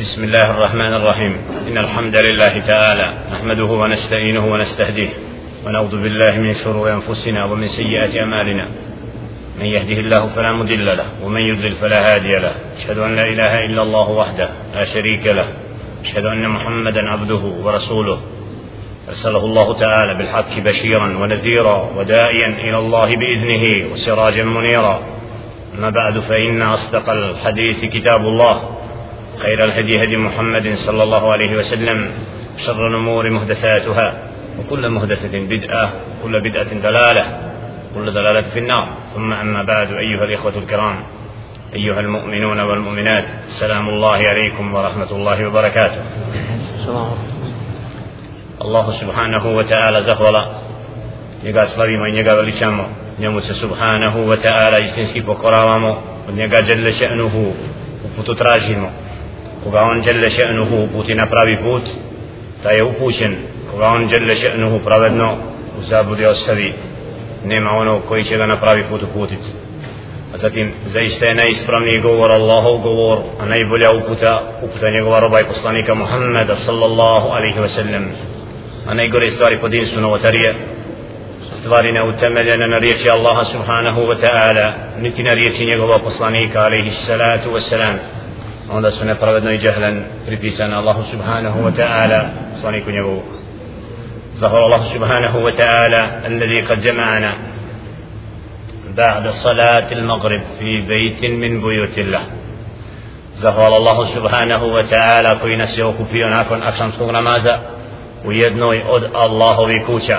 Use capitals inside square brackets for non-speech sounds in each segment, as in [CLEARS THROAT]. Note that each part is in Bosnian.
بسم الله الرحمن الرحيم إن الحمد لله تعالى نحمده ونستعينه ونستهديه ونعوذ بالله من شرور أنفسنا ومن سيئات أعمالنا من يهده الله فلا مضل له ومن يضلل فلا هادي له أشهد أن لا إله إلا الله وحده لا شريك له أشهد أن محمدا عبده ورسوله أرسله الله تعالى بالحق بشيرا ونذيرا وداعيا إلى الله بإذنه وسراجا منيرا أما بعد فإن أصدق الحديث كتاب الله خير الهدي هدي محمد صلى الله عليه وسلم شر الأمور محدثاتها وكل محدثة بدعة وكل بدعة دلالة كل دلالة في النار. ثم أما بعد أيها الإخوة الكرام أيها المؤمنون والمؤمنات سلام الله عليكم ورحمة الله وبركاته. الله سبحانه وتعالى زهولا njega slavimo i njega veličamo. Njemu se subhanahu wa ta'ala istinski pokoravamo od njega djelle še'nuhu uputu tražimo. Koga on djelle še'nuhu uputi na pravi put da je upućen. Koga on djelle še'nuhu pravedno u zabudi ostavi nema ono koji će ga na pravi put uputiti. A zatim zaista je najispravniji govor Allahov govor a najbolja uputa uputa njegova roba i poslanika Muhammeda sallallahu alaihi ve sellem a najgore stvari po din su novotarije. Stvari neutemeljene na riječi Allaha subhanahu wa ta'ala niti na riječi njegova poslanika alaihi salatu wa salam. Onda su nepravedno i džahlan pripisane Allahu subhanahu wa ta'ala poslaniku njegovu ظهر الله سبحانه وتعالى الذي قد جمعنا بعد صلاة المغرب في بيت من بيوت الله ظهر الله سبحانه وتعالى كي نسيوك في nakon akšamskog namaza u jednoj od Allahovi kuća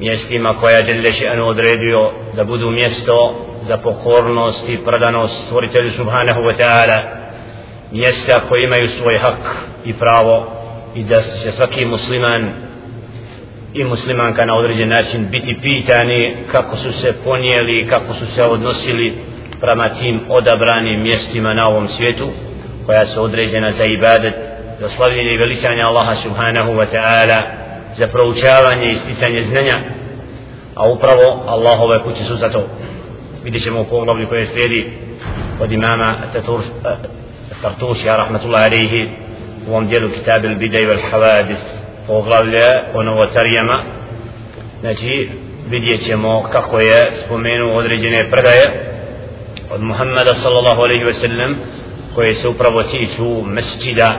mjestima koja je še'nu odredio da budu mjesto za pokornost i predanost stvoritelju subhanahu wa ta'ala. Mjesta koji imaju svoj hak i pravo i da se svaki musliman i muslimanka na određen način biti pitani kako su se ponijeli kako su se odnosili prema tim odabranim mjestima na ovom svijetu koja su određena za ibadet za slavljenje i veličanje Allaha subhanahu wa ta'ala za proučavanje i sticanje znanja a upravo Allahove kuće su za to. Vidjet ćemo u poglavlju koje slijedi od imama Tartušija rahmatullahi alaihi u ovom dijelu kitab il-bidaj wal-havadis poglavlje o novotarijama znači vidjet ćemo kako je spomenu određene predaje od Muhammeda sallallahu alaihi ve sellem koje se upravo tiču mesčida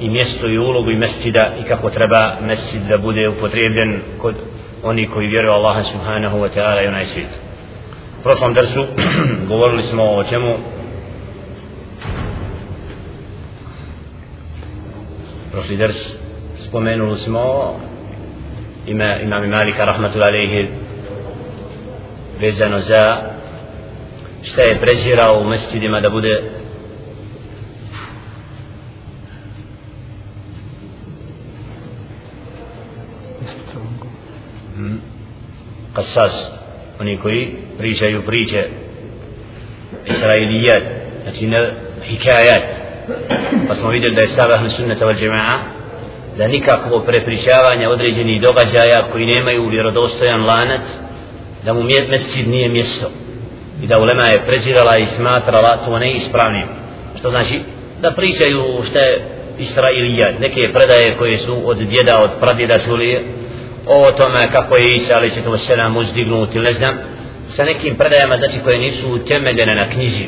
i mjesto i ulogu i mesčida i kako treba mesčid da bude upotrebljen kod oni koji vjeruju Allaha subhanahu wa ta'ala i onaj svijet u prošlom drsu [CLEARS THROAT] govorili smo o čemu? Prošli drs spomenuli smo ima imam Malika rahmatul alejhi vezano za šta je prezirao u mescidima da bude hmm? قصاص oni koji pričaju priče. Israilijat znači ne hikajat pa smo vidjeli da je stav ahli sunnata wal džema'a da nikakvo prepričavanje određenih događaja koji nemaju vjerodostojan lanac da mu mesčid nije mjesto i da ulema je prezirala i smatrala to neispravnim. Što znači da pričaju što je Israilija neke predaje koje su od djeda od pradjeda čuli o tome kako je Isa ali ćete to selam uzdignuti ne znam sa nekim predajama znači koje nisu temeljene na knjizi.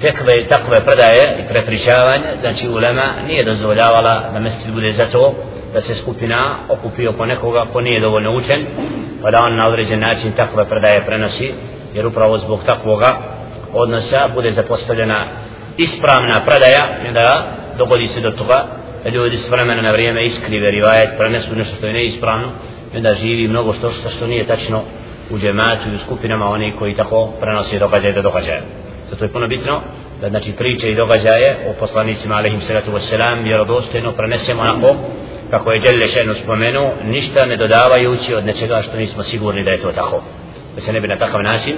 Tekve takve predaje i prepričavanje znači ulema nije dozvoljavala da mesti bude za to da se skupina okupi oko nekoga ko nije dovoljno učen pa da on na određen način takve predaje prenosi jer upravo zbog takvoga odnosa bude zapostavljena ispravna predaja i da dogodi se do toga ljudi s vremena na vrijeme iskrive rivajet prenesu nešto što je neispravno i onda živi mnogo što što nije tačno u džematu i u skupinama oni koji tako prenosi događaje do događaja. Zato je puno bitno da znači priče i događaje o poslanicima alaihim salatu wassalam vjerodostojno prenesemo onako kako je Đelle šenu spomenu ništa ne dodavajući od nečega što nismo sigurni da je to tako. Da se ne bi na takav način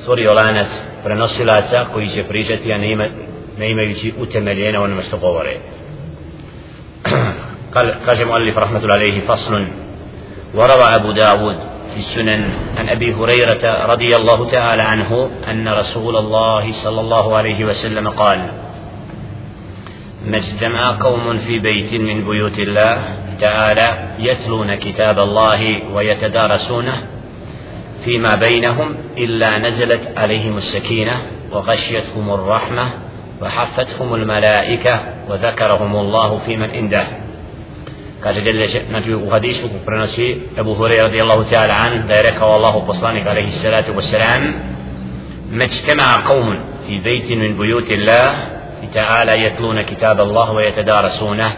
stvorio lanac prenosilaca koji će pričati a ne, ima, ne imajući utemeljene onome što govore. Kaže mu alif rahmatullahi alaihi faslun وروى أبو داود في السنن عن أبي هريرة رضي الله تعالى عنه أن رسول الله صلى الله عليه وسلم قال ما اجتمع قوم في بيت من بيوت الله تعالى يتلون كتاب الله ويتدارسونه فيما بينهم إلا نزلت عليهم السكينة وغشيتهم الرحمة وحفتهم الملائكة وذكرهم الله في من عنده. كاجة جل نجي وحديث وبرنسي أبو هريرة رضي الله تعالى عنه بارك الله بصانك عليه الصلاة والسلام ما اجتمع قوم في بيت من بيوت الله تعالى يتلون كتاب الله ويتدارسونه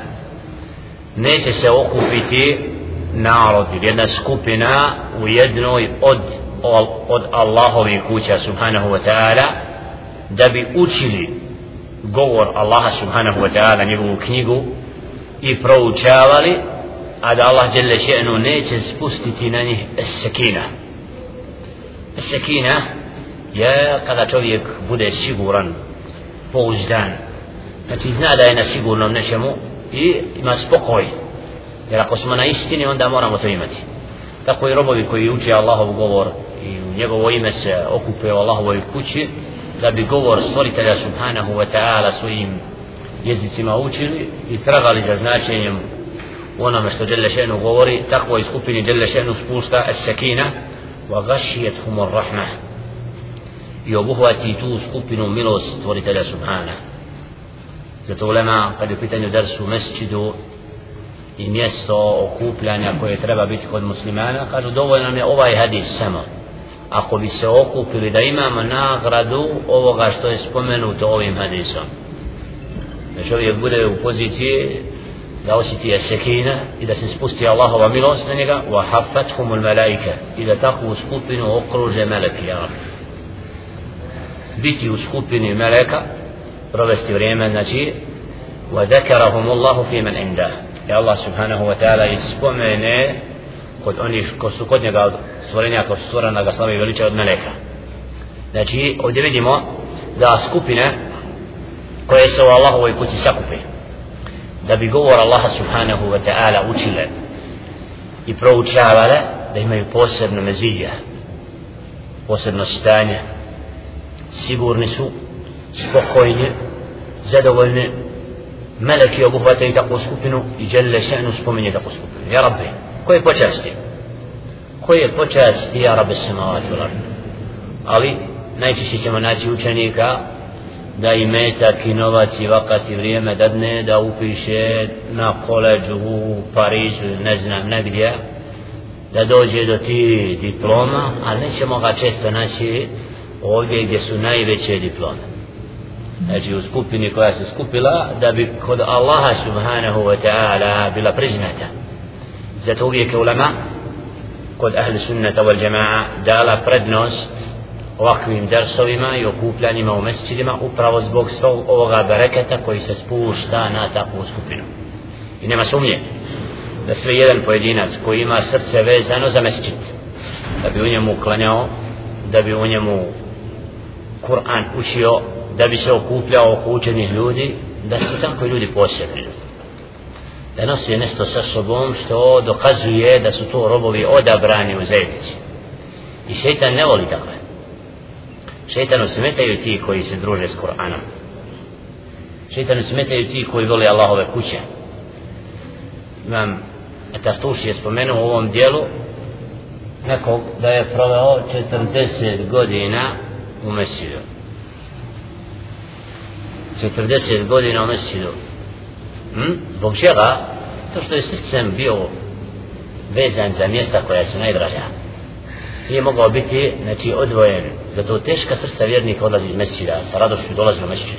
neće se okupiti narod ili jedna skupina u jednoj od, od Allahovih kuća subhanahu wa ta'ala da bi govor Allaha subhanahu wa ta'ala njegovu knjigu i proučavali a da Allah djelle še'nu neće spustiti na njih sekina sekina je kada čovjek bude siguran pouzdan. Znači zna da je na sigurnom nečemu i ima spokoj. Jer ako smo na istini onda moramo to imati. Tako i robovi koji uče Allahov govor i u njegovo ime se okupe u Allahovoj kući da bi govor stvoritelja subhanahu wa ta'ala svojim jezicima učili i tragali za značenjem onome što Đelešenu govori takvo i skupini Đelešenu spusta as-sakina wa gašijet humor rahma i obuhvati tu skupinu milost stvoritelja subhana. Zato ulema kad je u pitanju dersu mesčidu i mjesto okupljanja koje treba biti kod muslimana kažu dovoljno nam je ovaj hadis samo. Ako bi se okupili da imamo nagradu ovoga što je spomenuto ovim hadisom da čovjek bude u poziciji da osjeti je sekina i da se spusti Allahova milost na njega wa hafat humul malaika i da takvu skupinu okruže meleki ja biti u skupini meleka provesti vrijeme znači wa zakarahum Allahu fi man inda i Allah subhanahu wa ta'ala ispomene kod onih ko su kod njega od stvorenja ko su stvorena ga slave i od meleka. Znači ovdje vidimo da skupine koje se u Allahovoj kući sakupe da bi govor Allaha subhanahu wa ta'ala učile i proučavale da imaju posebno mezilja posebno stanje. Sigurni su spokojni zadovoljni. Meleki obuhvataju takvu skupinu i žele še'nu spominje takvu skupinu. Ja rabbi koje počasti? Koje počasti ja rabbi samavati ali najčešće ćemo naći učenika da i metak i novac i vakat i vrijeme dadne da upiše na koleđu u Parizu ne znam negdje da dođe do ti diploma ali nećemo ga često naći ovdje gdje su najveće diplome. Znači u skupini koja se skupila da bi kod Allaha subhanahu wa ta'ala bila priznata zato uvijek ulema kod ahli sunnata wal jama'a dala prednost ovakvim dersovima i okupljanjima u mesečidima upravo zbog svog ovoga bereketa koji se spušta na takvu skupinu. I nema sumnje da sve jedan pojedinac koji ima srce vezano za mesečid da bi u njemu uklanjao da bi u njemu Kur'an učio da bi se okupljao oko učenih ljudi da su tako ljudi posebni da nosi nešto sa sobom što dokazuje da su to robovi odabrani u zajednici. I šeitan ne voli takve. Šeitanu smetaju ti koji se druže s Kur'anom. Šeitanu smetaju ti koji vole Allahove kuće. Imam Etartuš je spomenuo u ovom dijelu nekog da je proveo 40 godina u Mesidu 40 godina u Mesidu hm? zbog čega? To što je srcem bio vezan za mjesta koja su najdraža. Nije mogao biti znači odvojen. Zato teška srca vjernika odlazi iz mesčida sa radošću dolazi u mesčid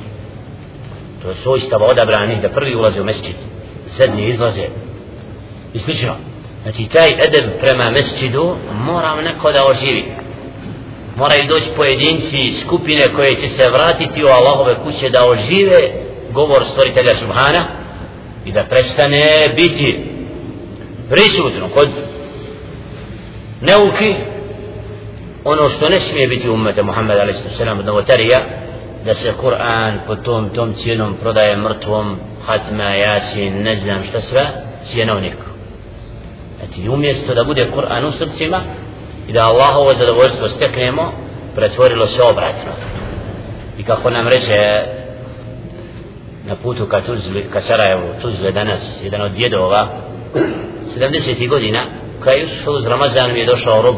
to je svojstava odabranih da prvi ulaze u mesčid sedni izlaze. I slično. Znači taj edeb prema mesčidu mora neko da oživi. Moraju doći pojedinci i skupine koje će se vratiti u Allahove kuće da ožive govor stvoritelja Subhana i da prestane biti prisutno kod neuki ono što ne smije biti umete Muhammed a.s. od novotarija da se Kur'an pod tom, tom cijenom prodaje mrtvom Hatma, jasin, ne znam šta sve cijenovnik znači umjesto da bude Kur'an u srcima i da Allahovo zadovoljstvo steknemo pretvorilo se obratno i kako nam reče na putu ka, Tuzli, ka Sarajevu, Tuzle danas, jedan od djedova, 70. godina, kada Jusuf uz Ramazan mi je došao rob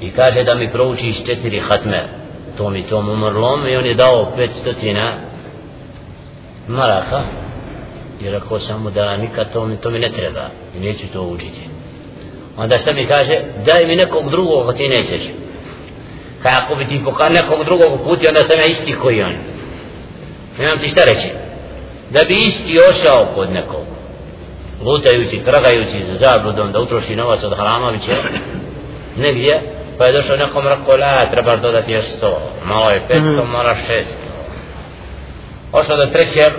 i kaže da mi proučiš četiri hatme, to i tom umrlom i on je dao 500 maraka i rekao sam mu da nikad to mi, to mi ne treba i neću to učiti. Onda šta mi kaže, daj mi nekog drugog ti nećeš. Kaj ako bi ti pokal nekog drugog puti, onda sam ja isti koji on. Nemam ti šta reći. Da bi isti ošao kod nekog, lutajući, tragajući za zabludom da utroši novac od Haramovića, negdje, pa je došao nekom rekao, la, trebaš dodati još sto, malo je petsto, mm. mora šesto. Ošao do treće,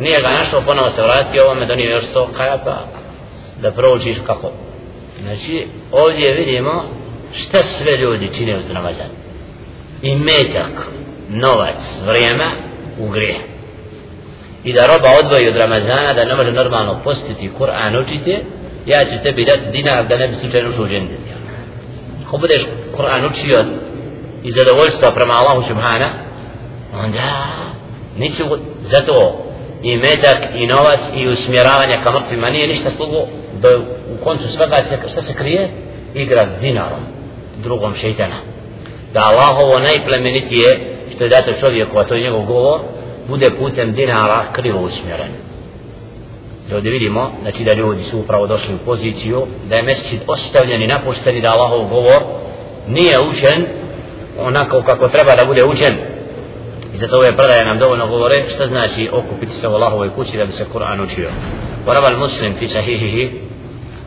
nije ga našao, ponovo se vratio, ovome donio još sto, kaj pa, da proučiš kako. Znači, ovdje vidimo šta sve ljudi čine uz Ramazan. I metak, novac, vrijeme, u grijeh. I da roba odvoji od Ramazana, da ne može normalno postiti Kur'an učiti, ja ću tebi dati dinar da ne bi slučajno ušao u džendet. Ako budeš Kur'an učio i zadovoljstva prema Allahu Subhana, onda nisi zato i metak i novac i usmjeravanje ka mrtvima nije ništa slugo. Da u koncu svega šta se krije? Igra s dinarom drugom šeitana. Da Allahovo najplemenitije što je dato čovjeku a to je njegov govor bude putem dinara krivo usmjeren I ovdje vidimo, znači da ljudi su upravo došli u poziciju da je mesečit ostavljen i napušten i da Allahov govor nije učen onako kako treba da bude učen I zato ove predaje nam dovoljno govore šta znači okupiti se u Allahovoj kući da bi se Kur'an učio. ورب المسلم في صحيحه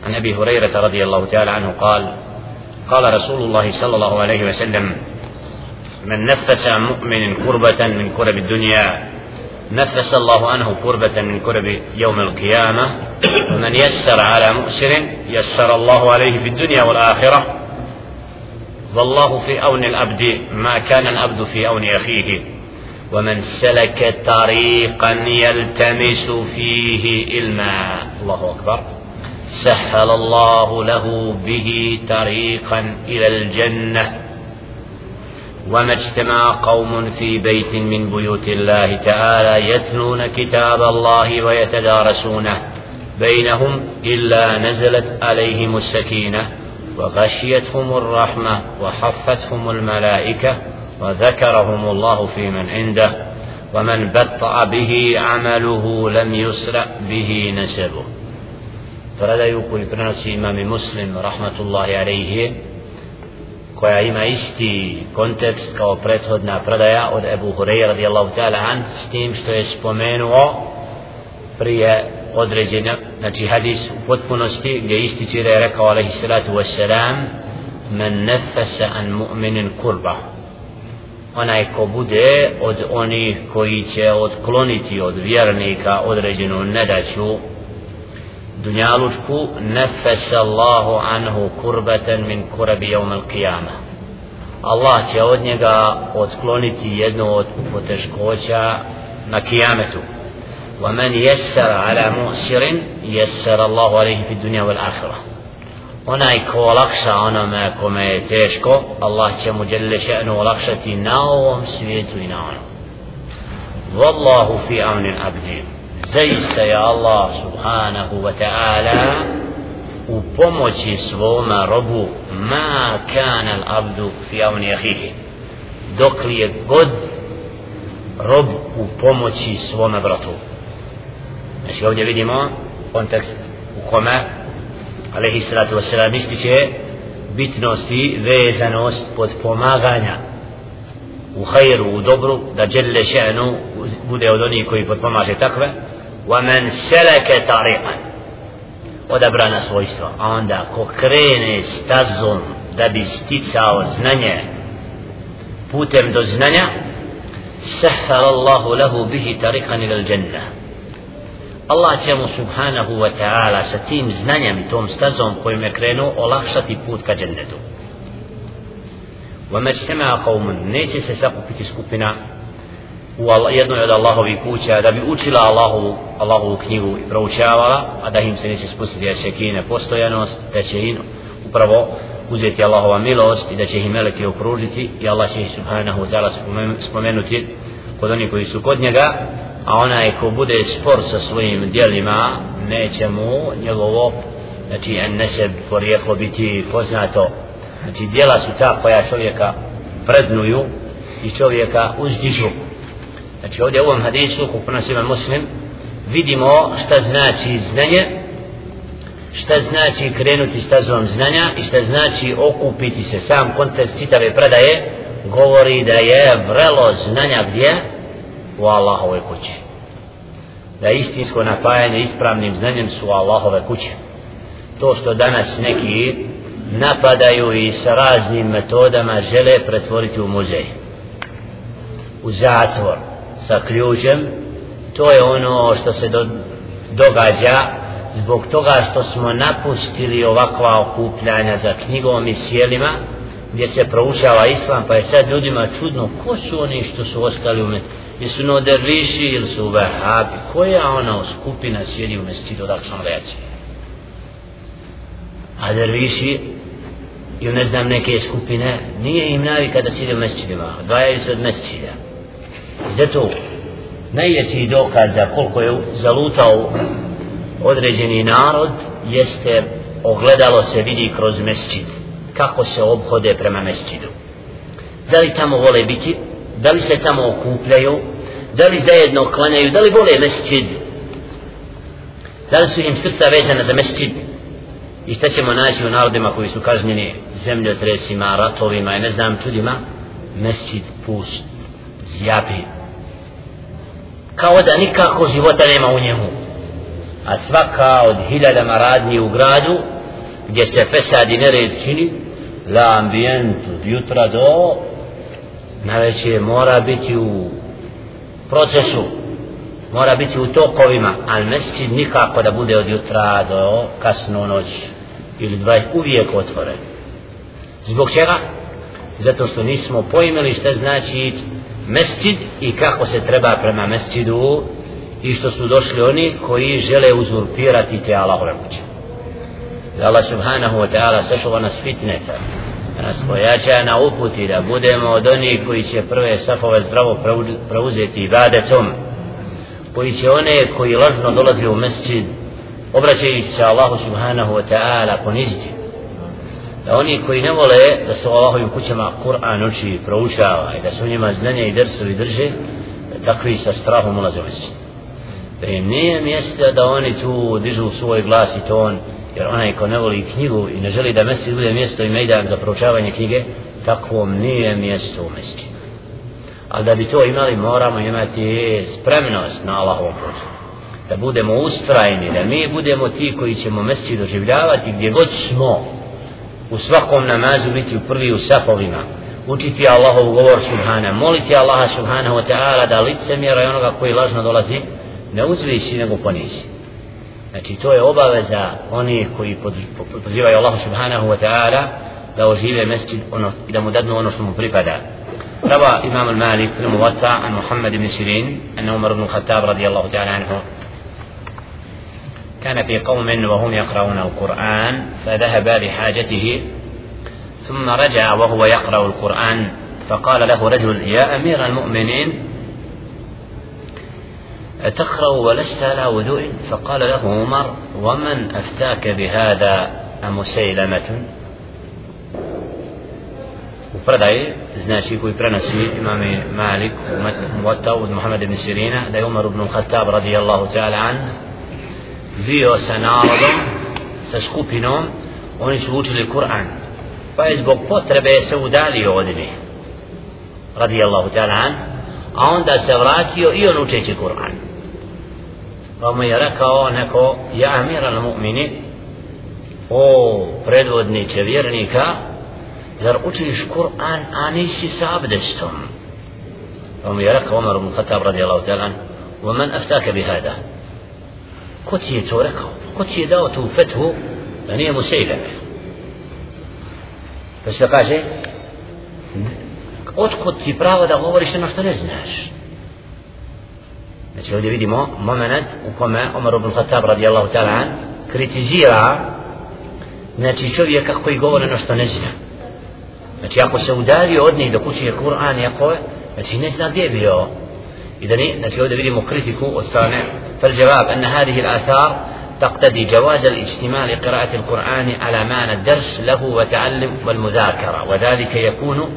عن أبي هريرة رضي الله تعالى عنه قال قال رسول الله صلى الله عليه وسلم من نفس عن مؤمن كربة من كرب الدنيا نفس الله عنه كربة من كرب يوم القيامة ومن يسر على مؤسر يسر الله عليه في الدنيا والآخرة. والله في أون الأبد ما كان الأبد في أون أخيه ومن سلك طريقا يلتمس فيه علما. الله أكبر. سهل الله له به طريقا إلى الجنة. وما اجتمع قوم في بيت من بيوت الله تعالى يتلون كتاب الله ويتدارسونه بينهم إلا نزلت عليهم السكينة وغشيتهم الرحمة وحفتهم الملائكة وذكرهم الله في من عنده ومن بطأ به عمله لم يسرع به نسبه. Predaju koji prenosi i muslim rahmatullahi alaihi koja ima isti kontekst kao prethodna predaja od Ebu Hureyra radijallahu ta'ala an s tim što je spomenuo prije određenja znači hadis u potpunosti gdje ističe da je rekao alaihi salatu wassalam men nefesa an mu'minin kurba. Onaj ko bude od onih koji će odkloniti od vjernika određenu nedaću dunjalučku nefes Allahu anhu kurbatan min kurabi jevm al qiyama Allah će od njega odkloniti jednu od poteškoća na kijametu ومن يسر على مؤسر يسر الله عليه في الدنيا والآخرة onaj ko olakša onome kome je teško, Allah će mu djelje še'nu olakšati na ovom svijetu i na onom. Wallahu fi amnin abdi. Zaista je Allah subhanahu wa ta'ala u pomoći svoma robu ma kana al abdu fi avni ahihi. Dok li je god rob u pomoći svome bratu. Znači ovdje vidimo kontekst u kome alaihi salatu wasalam ističe bitnosti vezanost pod pomaganja u hajru, u dobru da djelle še'nu bude od onih koji podpomaže takve wa men seleke tariqan odabrana svojstva. A onda ko krene stazom da bi sticao znanje putem do znanja sahar Allahu lahu bihi tariqan ila al-jannah Allah će mu subhanahu wa ta'ala sa tim znanjem i tom stazom kojim je krenuo olakšati put ka džennetu. Wa međtema qawmun neće se sakupiti skupina u jednoj od Allahovih kuća da bi učila Allahovu, Allahovu knjigu i proučavala, a da im se neće spustiti sekine postojanost, da će im upravo uzeti Allahova milost i da će ih meleke okružiti i Allah će ih subhanahu wa ta'ala spomenuti kod onih koji su kod njega a onaj ko bude spor sa svojim dijelima neće mu njegovo znači en neseb porijeklo biti poznato. Znači dijela su ta koja čovjeka prednuju i čovjeka uzdižu znači ovdje u ovom hadisu kako imam muslim vidimo šta znači znanje šta znači krenuti stazom znanja i šta znači okupiti se. Sam kontekst čitave predaje govori da je vrelo znanja gdje? U Allahove kuće. Da istinsko napajanje ispravnim znanjem su Allahove kuće. To što danas neki napadaju i sa raznim metodama žele pretvoriti u muzej u zatvor sa ključem to je ono što se do, događa zbog toga što smo napustili ovakva okupljanja za knjigom i sjelima gdje se proučava islam pa je sad ljudima čudno ko su oni što su ostali u mestu jesu no derviši ili su vehabi koja ona skupina sjedi u mestidu odakle sam reći a derviši ili ne znam neke skupine nije im navika da sjedi u mestidima dvajaju se od mestida zato najveći dokaz za koliko je zalutao određeni narod jeste ogledalo se vidi kroz mesčid kako se obhode prema mesčidu. Da li tamo vole biti da li se tamo okupljaju da li zajedno klanjaju da li vole mesčid? Da li su im srca vezana za mesčid? I šta ćemo naći u narodima koji su kažnjeni zemljotresima, ratovima i ne znam tudima mesčid pust zjapi kao da nikako života nema u njemu a svaka od hiljadama radnji u gradu gdje se fesad i nered čini la ambijentu jutra do najveće mora biti u procesu mora biti u tokovima ali mesečin nikako da bude od jutra do kasno noć ili dva uvijek otvoren zbog čega? zato što nismo pojmili što znači mesčid i kako se treba prema mesčidu i što su došli oni koji žele uzurpirati te Allahove kuće. Da Allah subhanahu wa ta'ala sačuva nas fitneta da nas pojača na uputi da budemo od onih koji će prve safove zdravo preuzeti ibadetom koji će one koji lažno dolaze u mesčid obraćajući se Allahu subhanahu wa ta'ala poniziti da oni koji ne vole da se u Allahovim kućama Kur'an uči i proučava i da su u njima znanje i drsovi drže da takvi sa strahom ulaze u mesčid da im nije mjesta da oni tu dižu svoj glas i ton jer onaj ko ne voli knjigu i ne želi da mesti bude mjesto i mejdan za proučavanje knjige takvom nije mjesto u meseci ali da bi to imali moramo imati spremnost na Allahovom putu. Da budemo ustrajni da mi budemo ti koji ćemo mesti doživljavati gdje god smo u svakom namazu biti u prvi u safovima. Učiti Allahov govor subhana. Moliti Allaha subhanahu wa ta'ala da lice mjera i onoga koji lažno dolazi ne uzvisi nego ponisi Znači to je obaveza onih koji pozivaju Allah subhanahu wa ta'ala da ožive mesčid ono, i da mu dadnu ono što mu pripada. روى imam al-Malik fil عن an Muhammad ibn Sirin an Umar ibn Khattab الله ta'ala anhu. كان في قوم وهم يقرؤون القرآن فذهب لحاجته ثم رجع وهو يقرأ القرآن فقال له رجل يا أمير المؤمنين تقرأ ولست على وضوء؟ فقال له عمر ومن أفتاك بهذا أمسيلمة؟ وفردعي znači koji prenosi imam Malik Muwatta od Muhammed ibn Sirina da je Umar ibn Khattab bio sa narodom sa skupinom oni su učili Kur'an. Pa je zbog potrebe se udalio od njih radijallahu ta'ala a onda se vratio i on učeći Kur'an. Pa mu je rekao neko ja amir al mu'mini o predvodniče vjernika zar učiš Kur'an a nisi sa abdestom? Pa mu je rekao Umar ibn Khattab radijallahu ta'ala ومن أفتاك بهذا bi hada? Ko ti je to rekao ko ti je dao tu fethu da nije mu pa se kaže otkud ti pravo da govoriš ono što ne znaš Znači ovdje vidimo moment u kome Omar ibn Khattab radijallahu ta'ala kritizira znači čovjeka koji govori ono što ne zna. Znači ako se udalio od njih do kuće je Kur'an jako je, znači ne zna gdje je bio. إذا vidimo kritiku od strane فالجواب أن هذه الآثار تقتضي جواز الاجتماع لقراءة القرآن على معنى الدرس له وتعلم والمذاكرة وذلك يكون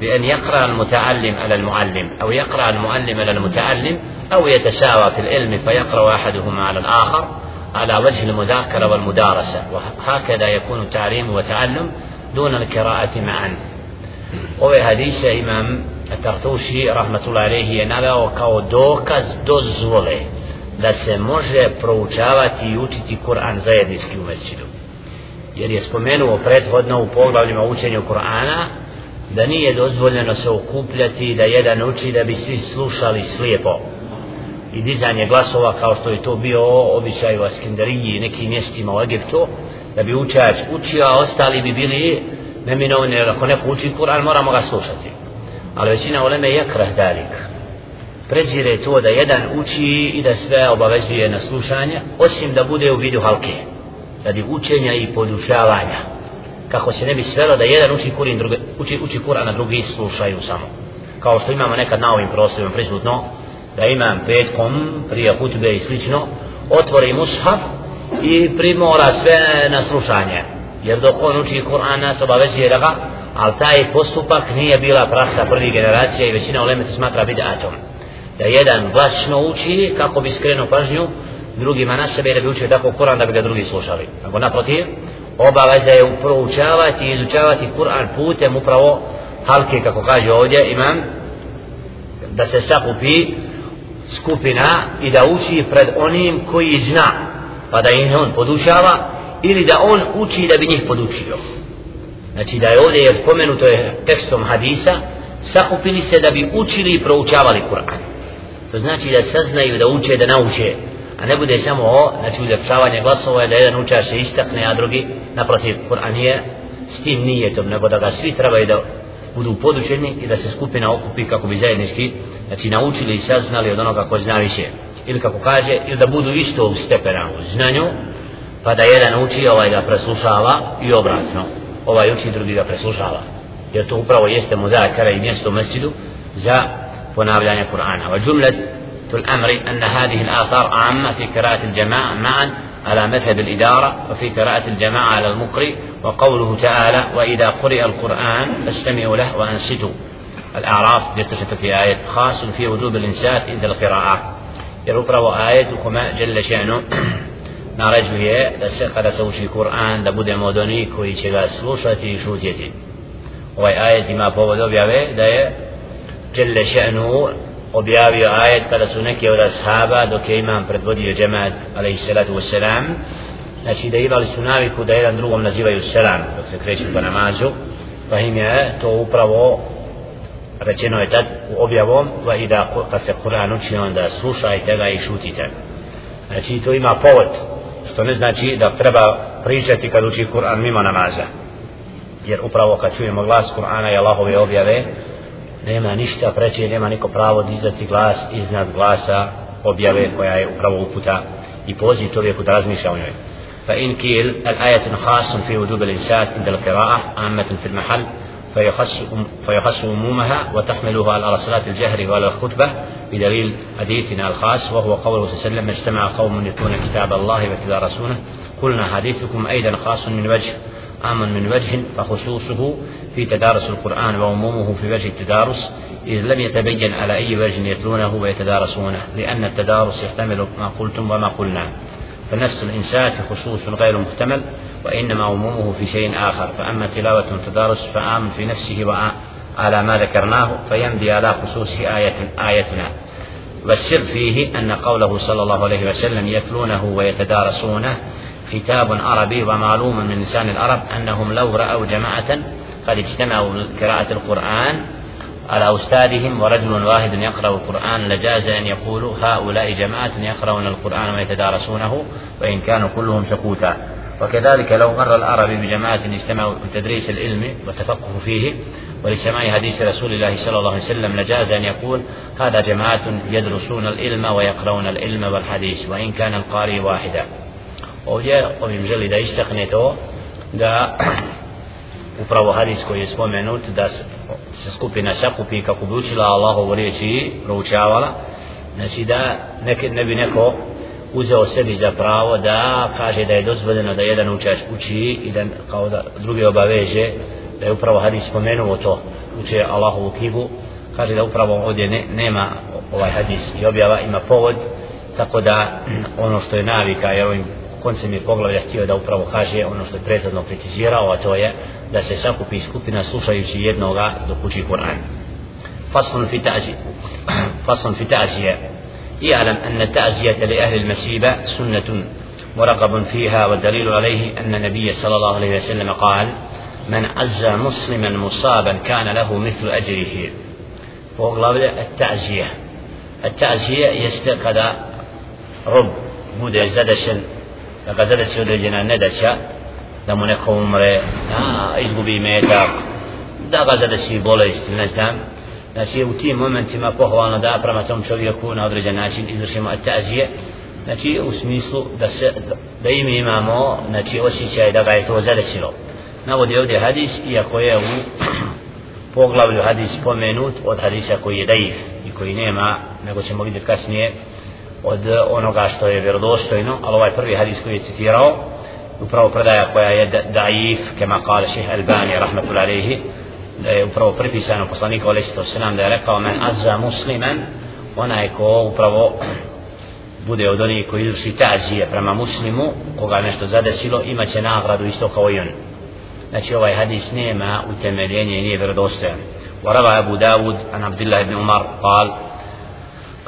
بأن يقرأ المتعلم على المعلم أو يقرأ المعلم على المتعلم أو يتساوى في العلم فيقرأ أحدهما على الآخر على وجه المذاكرة والمدارسة وهكذا يكون التعليم وتعلم دون القراءة معا. ove hadise imam Tartuši rahmatullahi alejhi je naveo kao dokaz dozvole da se može proučavati i učiti Kur'an zajednički u mesčidu. Jer je spomenuo prethodno u poglavljima učenju Kur'ana da nije dozvoljeno se okupljati da jedan uči da bi svi slušali slijepo. I dizanje glasova kao što je to bio običaj u Askenderiji i nekim mjestima u Egiptu da bi učač učio a ostali bi bili neminovni jer ako neko uči Kur'an moramo ga slušati ali većina uleme je krah dalik. Prezire to da jedan uči i da sve obavezuje na slušanje osim da bude u vidu halke radi učenja i podušavanja. Kako se ne bi svelo da jedan uči Kur'an drugi, uči, uči Kur'an a drugi slušaju samo. Kao što imamo nekad na ovim prostorima prisutno da imam petkom prije hutbe i slično otvori mushaf i primora sve na slušanje. Jer dok on uči Kur'an nas obavezuje da ga ali taj postupak nije bila praksa prvih generacija i većina uleme to smatra bidatom. Da jedan glasno uči kako bi skrenuo pažnju drugima na sebe da bi učio tako Kur'an da bi ga drugi slušali. Ako naprotiv obaveza je proučavati i izučavati Kur'an putem upravo halke kako kaže ovdje imam da se sakupi skupina i da uči pred onim koji zna pa da ih on podučava ili da on uči da bi njih podučio znači da je ovdje je spomenuto je tekstom hadisa sakupili se da bi učili i proučavali Kur'an. To znači da saznaju da uče da nauče a ne bude samo o znači uljepšavanje glasova da jedan učar se istakne a drugi naprotiv Kur'an je s tim nije to nego da ga svi trebaju da budu podučeni i da se skupina okupi kako bi zajednički znači naučili i saznali od onoga ko zna više. Ili kako kaže ili da budu isto u stepena u znanju pa da jedan uči ovaj da preslušava i obratno. Ovaj uči drugi da preslušava jer to upravo jeste mudakara i mjesto u mesjidu za ponavljanje Kur'ana. Wa džumlet الأمر أن هذه الآثار عامة في قراءة الجماعة معا على مذهب الإدارة وفي قراءة الجماعة على المقرئ وقوله تعالى وإذا قرئ القرآن فاستمعوا له وأنصتوا الأعراف جست في آية خاص في وجوب الإنسات عند القراءة يروبرا آية كما جل شأنه naređuje da se kada se uči Kur'an da budemo od onih koji će ga slušati i šutjeti. Ovaj ajet ima povod objave da je Jelle še'nu objavio ajet kada su neki od ashaba dok je imam predvodio džemat alaihi salatu wasalam znači da imali su naviku da jedan drugom nazivaju selam dok se kreću po namazu pa im je to upravo rečeno je tad u objavom va i da kad se Kur'an uči onda slušajte ga i šutite. Znači to ima povod što ne znači da treba pričati kad uči Kur'an mimo namaza jer upravo kad čujemo glas Kur'ana i Allahove objave nema ništa preće nema niko pravo dizati glas iznad glasa objave koja je upravo uputa i poziv čovjeku da razmišlja o njoj فإن كيل الآية خاص في وجوب الإنسان عند القراءة عامة في المحل فيخص فيخص عمومها وتحملها على صلاة الجهر وعلى الخطبة بدليل حديثنا الخاص وهو قوله صلى الله عليه وسلم اجتمع قوم يتلون كتاب الله ويتدارسونه قلنا حديثكم أيضا خاص من وجه عام من وجه فخصوصه في تدارس القرآن وعمومه في وجه التدارس إذ لم يتبين على أي وجه يتلونه ويتدارسونه لأن التدارس يحتمل ما قلتم وما قلنا. فنفس الإنسان خصوص غير محتمل وإنما عمومه في شيء آخر. فأما تلاوة تدارس فآمن في نفسه وعلى ما ذكرناه فيمضي على خصوص آية آيتنا. والسر فيه أن قوله صلى الله عليه وسلم يتلونه ويتدارسونه كتاب عربي ومعلوم من لسان العرب أنهم لو رأوا جماعة قد اجتمعوا لقراءة القرآن على أستاذهم ورجل واحد يقرأ القرآن لجاز أن يقولوا هؤلاء جماعة يقرؤون القرآن ويتدارسونه وإن كانوا كلهم سكوتا وكذلك لو مر العربي بجماعة اجتمعوا لتدريس العلم والتفقه فيه ولسماع حديث رسول الله صلى الله عليه وسلم لجاز أن يقول هذا جماعة يدرسون العلم ويقرؤون العلم والحديث وإن كان القارئ واحدا. Ovdje ovim želi da istakne to da [CLEARS THROAT] upravo hadis koji je spomenut da se skupina sakupi kako bi učila Allahovu riječ i proučavala. Znači da ne bi neko uzeo sebi za pravo da kaže da je dozvoljeno da jedan učač uči i da kao da drugi obaveže da je upravo hadis spomenuo to. Uče Allahovu knjigu. Kaže da upravo ovdje ne, nema ovaj hadis i objava ima povod. Tako da [CLEARS THROAT] ono što je navika jer ovim koncem je poglavlja htio da upravo kaže ono što je prethodno kritizirao a to je da se sakupi skupina slušajući jednoga dok uči Kur'an. Fi fitazi [CLEARS THROAT] Faslan fitazi je يعلم أن التعزية لأهل المسيبة سنة مرغب فيها والدليل عليه أن النبي صلى الله عليه وسلم قال من عز مسلما مصابا كان له مثل أجره. وقبل التعزية. التعزية يستقد رب. بود زدشا لقد زدش ودجنا ندشا لمن نقوم رأي. آه إذبو بي ميتاق. دقا زدشي بوليست نزدام Znači u tim momentima pohvalno da prema tom čovjeku na određen način izvršimo etazije znači u smislu da se da im imamo znači osjećaj da ga je to zadesilo. Navodi ovdje hadis iako je u [CLEARS THROAT] poglavlju hadis spomenut od hadisa koji je daif i koji nema, nego ćemo vidjeti kasnije od onoga što je vjerodostojno, ali ovaj prvi hadis koji je citirao, upravo predaja koja je daif, kema kale šeha Albani, rahmetul alihi, da je upravo pripisano poslaniku alaihi sallam da je rekao men azza musliman, onaj ko upravo bude od onih koji izvrši tazije prema muslimu, koga nešto zadesilo, imaće nagradu isto kao i on. znači ovaj hadis nema utemeljenje i nije vjerodostojan وروى أبو داود عن عبد الله بن عمر قال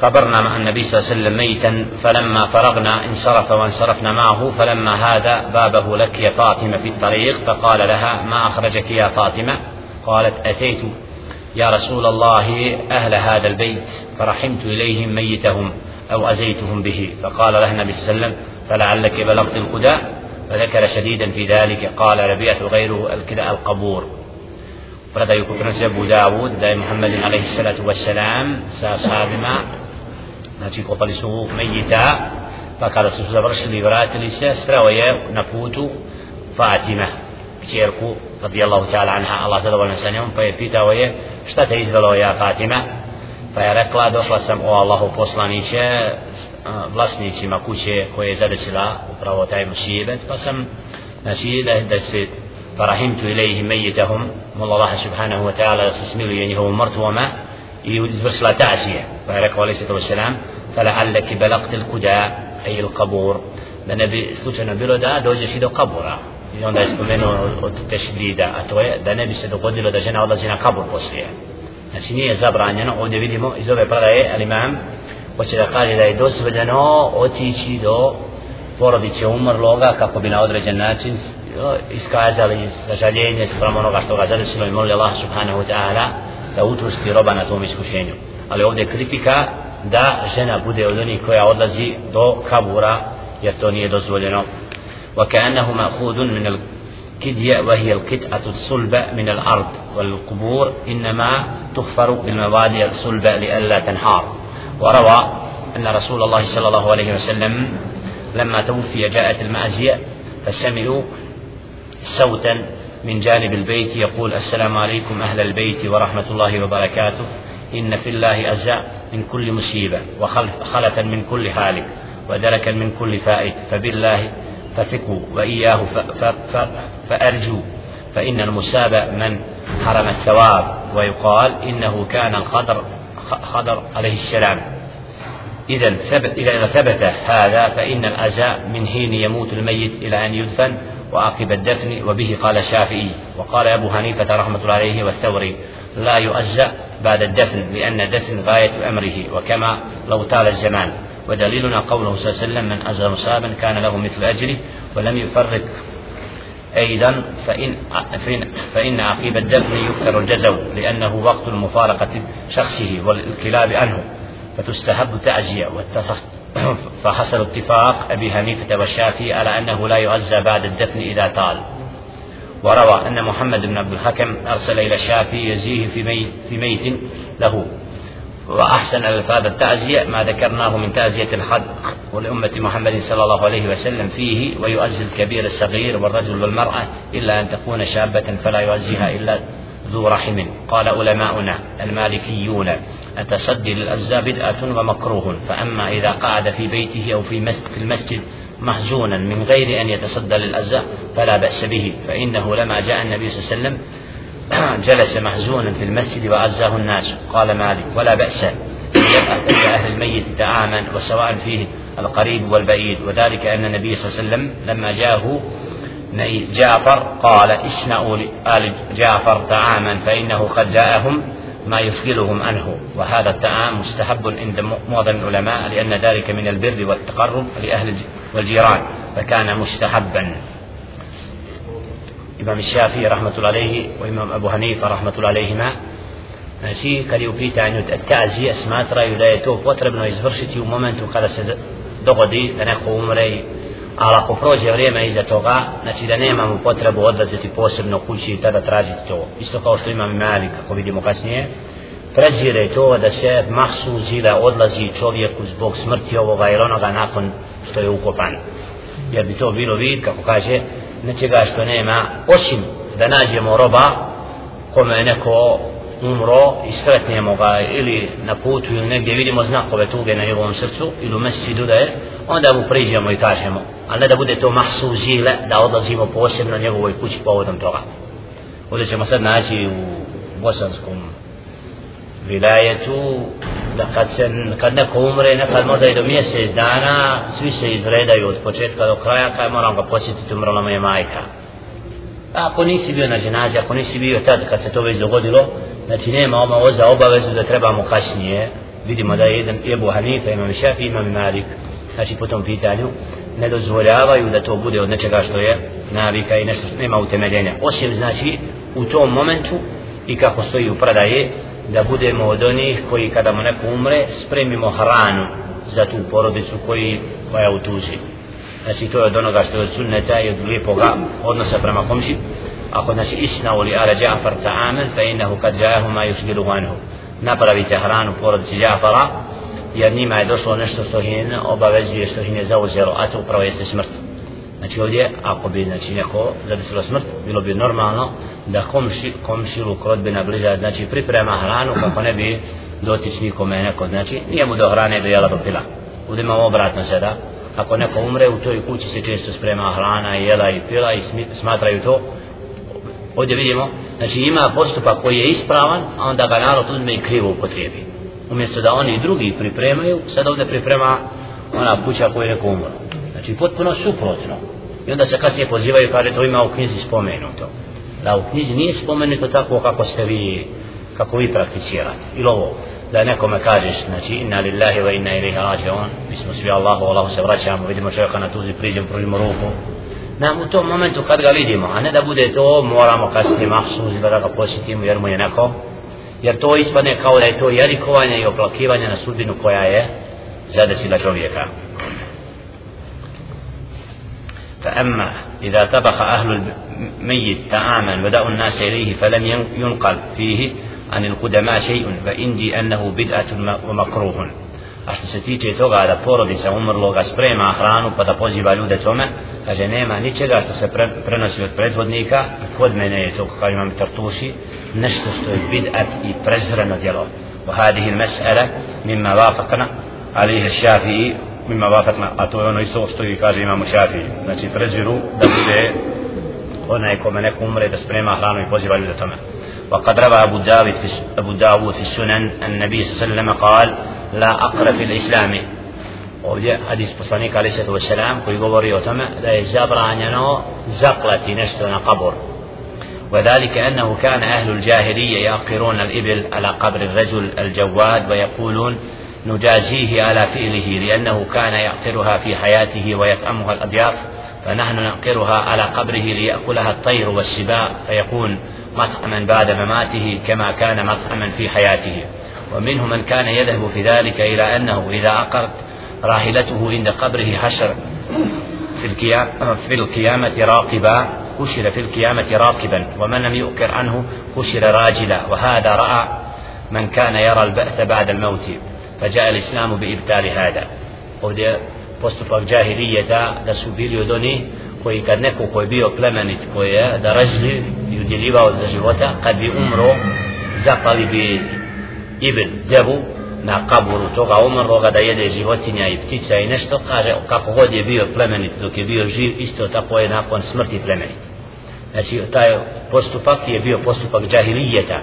قبرنا مع النبي صلى الله عليه وسلم ميتا فلما فرغنا انصرف وانصرفنا معه فلما هذا بابه لك يا فاطمة في الطريق فقال لها ما أخرجك يا فاطمة قالت أتيت يا رسول الله أهل هذا البيت فرحمت إليهم ميتهم أو أزيتهم به. فقال لها النبي صلى الله عليه وسلم فلعلك بلغت القدى فذكر شديدا في ذلك قال ربيعة غيره الكلاء القبور. فرد يكترس أبو داود داي محمد عليه الصلاة والسلام ساصابما نتي قبل سوق ميتا. فقال سوزا برش لبرات لسيسرا ويا نفوت فاتمه kćerku radijallahu ta'ala anha Allah zadovoljna sa njom pa je pitao je šta te izvelo ja Fatima pa je rekla došla sam o Allahu poslaniće vlasnicima kuće koje je zadesila upravo taj musibet pa sam znači da, da se فرحمت إليه ميتهم والله الله سبحانه وتعالى سسميل يعني هو مرتوما يدرس لا تعزية فهلك عليه الصلاة والسلام فلعلك بلغت القداء أي القبور da ne bi slučajno bilo da i onda je spomenuo od tešhida a to je da ne bi se dogodilo da žena odlazi na kabur poslije. Znači nije zabranjeno ovdje vidimo iz ove predaje ali imam hoće da kaže da je dozvoljeno otići do porodice umrloga kako bi na određen način iskazali sažaljenje sprem onoga što ga zadesilo i molili Allah subhanahu wa ta'ala da utrusti roba na tom iskušenju. Ali ovdje kritika da žena bude od onih koja odlazi do kabura jer to nije dozvoljeno. وكأنه مأخوذ من الكدية وهي القطعة الصلبة من الأرض والقبور إنما تغفر بالمبادئ الصلبة لئلا تنحار. وروى أن رسول الله صلى الله عليه وسلم لما توفي جاءت المعزية فسمعوا صوتا من جانب البيت يقول السلام عليكم أهل البيت ورحمة الله وبركاته. إن في الله أزاء من كل مصيبة وخلفا من كل هالك ودركا من كل فائت فبالله فثقوا وإياه فأرجوا فإن المساب من حرم الثواب ويقال إنه كان الخضر خضر عليه السلام. إذا ثبت إذا ثبت هذا فإن الأزاء من حين يموت الميت إلى أن يدفن وعقب الدفن وبه قال الشافعي وقال أبو حنيفة رحمة الله عليه والثوري لا يؤزأ بعد الدفن لأن الدفن غاية أمره وكما لو طال الزمان. ودليلنا قوله صلى الله عليه وسلم من أزل مصابا كان له مثل أجره ولم يفرق أيضا فإن, فإن, عقيب الدفن يكثر الجزو لأنه وقت المفارقة شخصه والكلاب عنه فتستحب تعزية فحصل اتفاق أبي حنيفة والشافعي على أنه لا يعزى بعد الدفن إذا طال. وروى أن محمد بن عبد الحكم أرسل إلى الشافعي يزيه في ميت له. وأحسن ألفاظ التعزية ما ذكرناه من تعزية الحد ولأمة محمد صلى الله عليه وسلم فيه ويؤزي الكبير الصغير والرجل والمرأة إلا أن تكون شابة فلا يؤزيها إلا ذو رحم. قال علماؤنا المالكيون التصدي للأجزاء بدعة ومكروه؟ فأما إذا قعد في بيته أو في, في المسجد محزونا من غير أن يتصدى للأجزاء فلا بأس به فإنه لما جاء النبي صلى الله عليه وسلم جلس محزونا في المسجد وعزاه الناس. قال مالك ولا بأس يبعث إلى أهل الميت دعاما وسواء فيه القريب والبعيد. وذلك أن النبي صلى الله عليه وسلم لما جاءه جعفر قال اصنعوا لآل جعفر طعاما فإنه قد جاءهم ما يفضلهم عنه. وهذا الطعام مستحب عند معظم العلماء لأن ذلك من البر والتقرب لأهل والجيران فكان مستحبا. imam Šafi rahmatul alejhi i imam Abu Hanifa rahmatul alejhima znači kad je u pitanju ta'zije smatraju da je to potrebno izvršiti u momentu kada se dogodi da neko umre i ali ako prođe vrijeme iza toga znači da nemamo potrebu odlaziti posebno kući i tada tražiti to. Isto kao što imam Malik kako vidimo kasnije. Prezire to da se mahsu zira odlazi čovjeku zbog smrti ovoga ili onoga nakon što je ukopan. Jer bi to bilo vid kako kaže nečega što nema, osim da nađemo roba kome je neko umro i sretnemo ga ili na putu ili negdje vidimo znakove tuge na njegovom srcu ili u mesici da je, onda mu priđemo i kažemo ali ne da bude to mahsu zile da odlazimo posebno njegovoj kući povodom toga. Ovdje ćemo sad naći u bosanskom vilajetu da kad, se, kad neko umre nekad možda i do mjesec dana svi se izredaju od početka do kraja pa kaj moram ga posjetiti umrla moja majka. Ako nisi bio na ženazi, ako nisi bio tad kad se to već dogodilo znači nema oma oza obavezu da trebamo kasnije. Vidimo da je jedan Ebu Hanifa imam Šafi imam Malik. Znači po tom pitanju ne dozvoljavaju da to bude od nečega što je navika i nešto nema utemeljenja. Osim znači u tom momentu i kako stoji u predaje da budemo od onih koji kada mu neko umre spremimo hranu za tu porodicu koji koja utuži znači to je od onoga što je od sunneta i od lijepoga odnosa prema komši. Ako znači isna uli ala Ja'far ta'amen fa innahu kad ja'ahu ma yushgiluhu anhu. Napravite hranu porodici Ja'fara jer njima je došlo nešto što hin obavezuje što ih ne zauzelo a to upravo jeste smrt znači ovdje ako bi znači neko zadesilo smrt bilo bi normalno da komši, komšilu krodbina bliža znači priprema hranu kako ne bi dotični kome neko znači nije mu do hrane do jela do pila. Ovdje imamo obratno sada. Ako neko umre u toj kući se često sprema hrana i jela i pila i smatraju to. Ovdje vidimo znači ima postupak koji je ispravan a onda ga narod uzme i krivo upotrijebi. Umjesto da oni drugi pripremaju sad ovdje priprema ona kuća koja je neko umro znači potpuno suprotno. I onda se kasnije pozivaju kaže to ima u knjizi spomenuto. Da u knjizi nije spomenuto tako kako ste vi kako vi prakticirate. Ili ovo da nekome kažeš znači inna lillahi wa inna ilaihi rađeon mi smo svi Allahu Allahu se vraćamo vidimo čovjeka na tuzi priđem pružimo ruku. Nam u tom momentu kad ga vidimo a ne da bude to moramo kasnije mahsuz da ga posjetimo jer mu je neko jer to ispadne kao da je to jerikovanje i oplakivanje na sudbinu koja je zadesila čovjeka. فأما إذا طبخ أهل الميت طعاما ودعوا الناس إليه فلم ينقل فيه عن القدماء شيء فإندي أنه بدعة ومكروه. أشت ستيجة توقع على بورد سأمر لغا سبريم أخرانه فدى بوزي بالودة توما كاže nema ničega što se pre, prenosi od predvodnika kod mene je to kao imam tartuši وهذه المسألة مما وافقنا عليه الشافعي mimma wafaqna a to je ono isto što i kaže imamo shafi'i znači preziru da bude onaj kome neko umre da sprema hranu i poziva ljude tome وقد روى أبو داود في أبو داود في السنن النبي صلى الله عليه وسلم قال لا أقر في الإسلام ovdje hadis poslanika se to selam koji govori o tome da je zabranjeno zaklati nešto na kabur وذلك أنه كان أهل الجاهلية يعقرون الإبل على قبر الرجل الجواد ويقولون نجازيه على فعله لأنه كان يعقرها في حياته ويطعمها الأضياف فنحن نعقرها على قبره ليأكلها الطير والسباع فيكون مطعما بعد مماته كما كان مطعما في حياته. ومنهم من كان يذهب في ذلك إلى أنه إذا أقرت راحلته عند قبره حشر في القيامة, في القيامة راقبا حشر في القيامة راكبا ومن لم يؤكر عنه حشر راجلا وهذا رأى من كان يرى البأس بعد الموت. فجاء الإسلام بإبتال هذا ovdje postupak džahiliyyeta da su bili od onih koji kad neko koji je bio plemenit koji je da ražljiv i udjeljivao za života kad bi umro zapali bi ibn devu na kaburu toga umrloga da jede životinja i ptica i nešto kaže kako god je bio plemenit dok je bio živ isto tako je nakon smrti plemenit znači taj postupak je bio postupak džahilijeta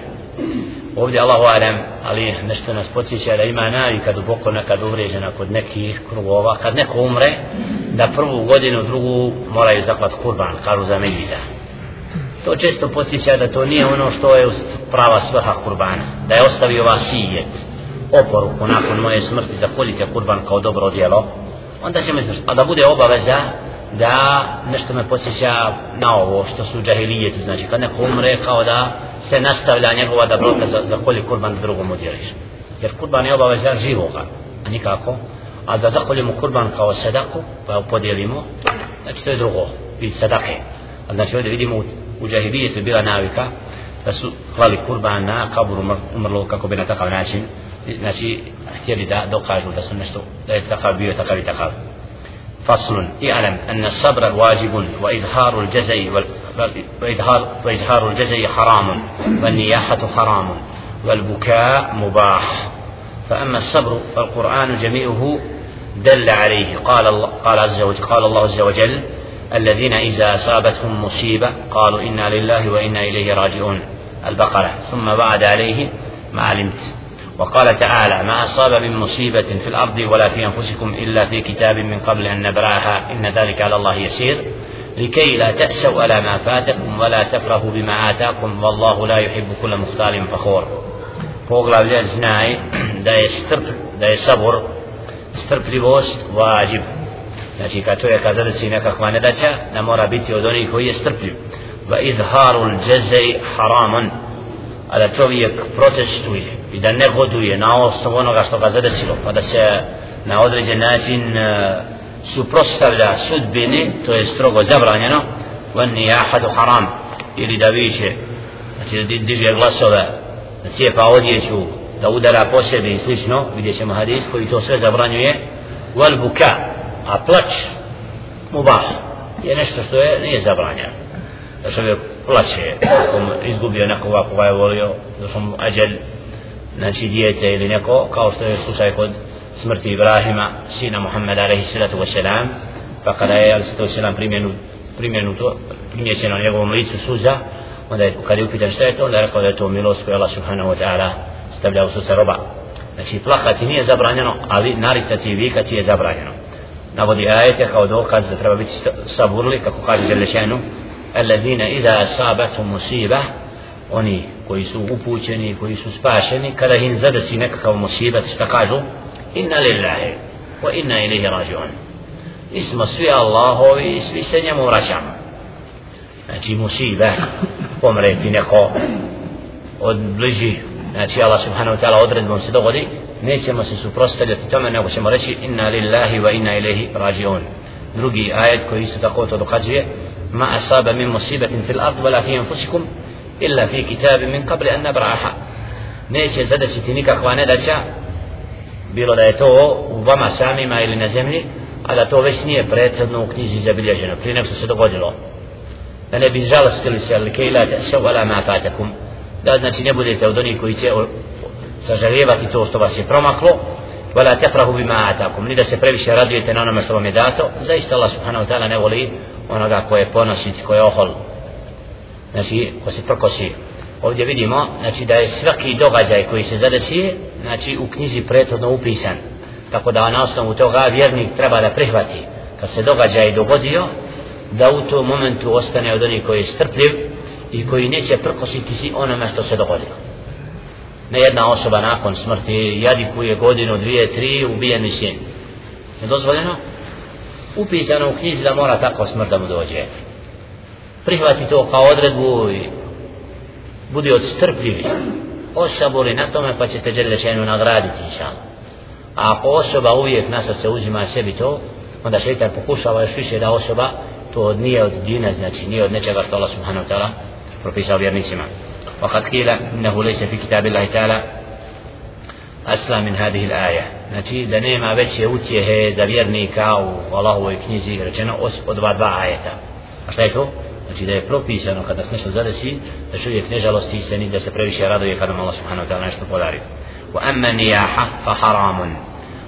ovdje Allahu alem ali nešto nas podsjeća da ima navika duboko nekad uvrijeđena kod nekih krugova kad neko umre da prvu godinu drugu moraju zaklat kurban kažu za medida to često podsjeća da to nije ono što je prava svrha kurbana da je ostavio vasijet oporuku nakon moje smrti da kolite kurban kao dobro djelo onda ćemo izvršiti. A da bude obaveza da nešto me posjeća na ovo što su džahilijetu znači kad neko umre kao da se nastavlja njegova da brota za, za kolji kurban drugom udjeliš jer kurban je obaveza živoga a nikako. A da zakoljemo kurban kao sedaku pa ju podijelimo znači to je drugo vid sedake a znači ovdje vidimo u, u džahilijetu bila navika da su klali kurban na kaburu umrlo kako bi na takav način znači htjeli da dokažu da su nešto da je takav bio takav i takav. فصل. اعلم أن الصبر واجب وإظهار الجزي وإظهار, وإظهار الجزي حرام والنياحة حرام والبكاء مباح. فأما الصبر فالقرآن جميعه دل عليه. قال الله قال عز وجل قال الله عز وجل الذين إذا أصابتهم مصيبة قالوا إنا لله وإنا إليه راجعون. البقرة. ثم بعد عليه ما علمت. وقال تعالى ما أصاب من مصيبة في الأرض ولا في أنفسكم إلا في كتاب من قبل أن نبرأها. إن ذلك على الله يسير. لكي لا تأسوا على ما فاتكم ولا تفرحوا بما آتاكم والله لا يحب كل مختال فخور. Da je strp, da je sabor strpljivost vađib. Znači kad to je kad zadesi nekakva nedaća da mora biti od onih koji je strpljiv. Va izharul haramun. A da čovjek protestuje i da ne goduje na osnovu onoga što ga zadesilo pa da se na određen način e, uh, suprostavlja sudbini to je strogo zabranjeno vani ahadu haram ili da viće znači da diže glasove da cijepa odjeću da udara po sebi i slično vidjet ćemo hadis koji to sve zabranjuje wal buka a plać mubah je nešto što je nije zabranjeno da čovjek plaće ako izgubio nekoga koga ovaj je volio da sam ađel znači dijete ili neko kao što je slučaj kod smrti Ibrahima sina Muhammeda alaihi salatu wasalam pa kada je alaihi salatu wasalam primjenu primjenuto primjećeno na njegovom licu suza onda je kada je upitan šta je to onda je rekao da je to milost koju Allah subhanahu wa ta'ala stavlja u srce roba. Znači plakati nije zabranjeno ali naricati i vikati je zabranjeno. Navodi ajete kao dokaz da treba biti saburli kako kaže Đelešenu alladhina idha asabatu musiba oni koji su upućeni koji su spašeni kada im zadesi nekakav musibat šta kažu inna lillahi wa inna ilaihi rajiun mi smo svi Allahovi i svi se njemu vraćamo znači musibe pomreti neko od bliži znači Allah subhanahu wa ta'ala odredbom se dogodi nećemo se suprostavljati tome nego ćemo reći inna lillahi wa inna ilaihi rajiun drugi ajet koji isto tako to dokazuje ما أصاب من مصيبة في الأرض ولا في أنفسكم إلا في كتاب من قبل أن نبرعها نيش زد ستنيك أخوانا دا شا بيلو دا يتو وبما سامي ما إلينا زمني على تو وشنية بريتنو كنيزي زبليا جنو. في نفسه سدقودلو أنا بجال ستلسي لكي لا تأسوا ولا ما فاتكم. دا نتي نبودي تودوني كوي تي سجريبا تي تو شتو باسي برمخلو ولا تفرهوا بما آتاكم. نيدا سي previše radujete na onome što vam je dato zaista Allah subhanahu onoga koje ponositi koje ohol. Znači ko se prokosi. Ovdje vidimo znači da je svaki događaj koji se zadesi znači u knjizi prethodno upisan. Tako da na osnovu toga vjernik treba da prihvati. Kad se događaj dogodio da u tom momentu ostane od onih koji je strpljiv i koji neće prkositi si onome što se dogodilo ne jedna osoba nakon smrti jadikuje godinu, dvije, tri ubijeni sin. Je dozvoljeno? Upisano u knjizi da mora tako smrt da mu dođe prihvati to kao odredbu i budi odstrpljivi osabori na tome pa ćete Đelešenu nagraditi inšal a ako osoba uvijek na se uzima sebi to onda šeitan pokušava još više da osoba to nije od dina znači nije od nečega što Allah subhanahu wa ta'ala propisao vjernicima وقد قيل إنه ليس في كتاب الله تعالى أسلى من هذه الآية znači da nema veće utjehe za vjernika u Allahovoj knjizi rečeno od dva dva ajeta a šta je to? znači da je propisano kada se nešto zadesi da čovjek ne žalosti se ni da se previše raduje kada mu Allah subhanahu wa ta'ala nešto podari wa amma niyaha fa haramun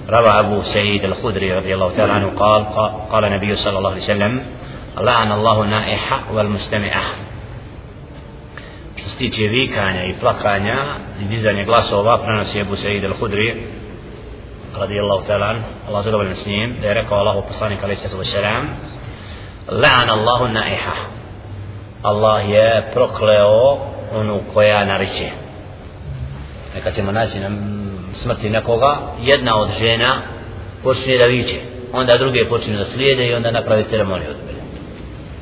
روى أبو سعيد الخدري رضي الله تعالى عنه قال قال النبي صلى الله عليه وسلم لعن الله نائحة والمستمعة što se tiče vikanja i plakanja i dizanja glasova prenosi Ebu Sa'id al-Hudri radijallahu ta'ala Allah zadovoljan s njim da je rekao Allahu poslanik alaih sallatu wasalam la'an Allahu naiha. Allah je prokleo onu koja nariče. Neka ćemo naći na smrti nekoga jedna od žena počne da viče. Onda druge počne da slijede i onda napravi ceremoniju. Odbere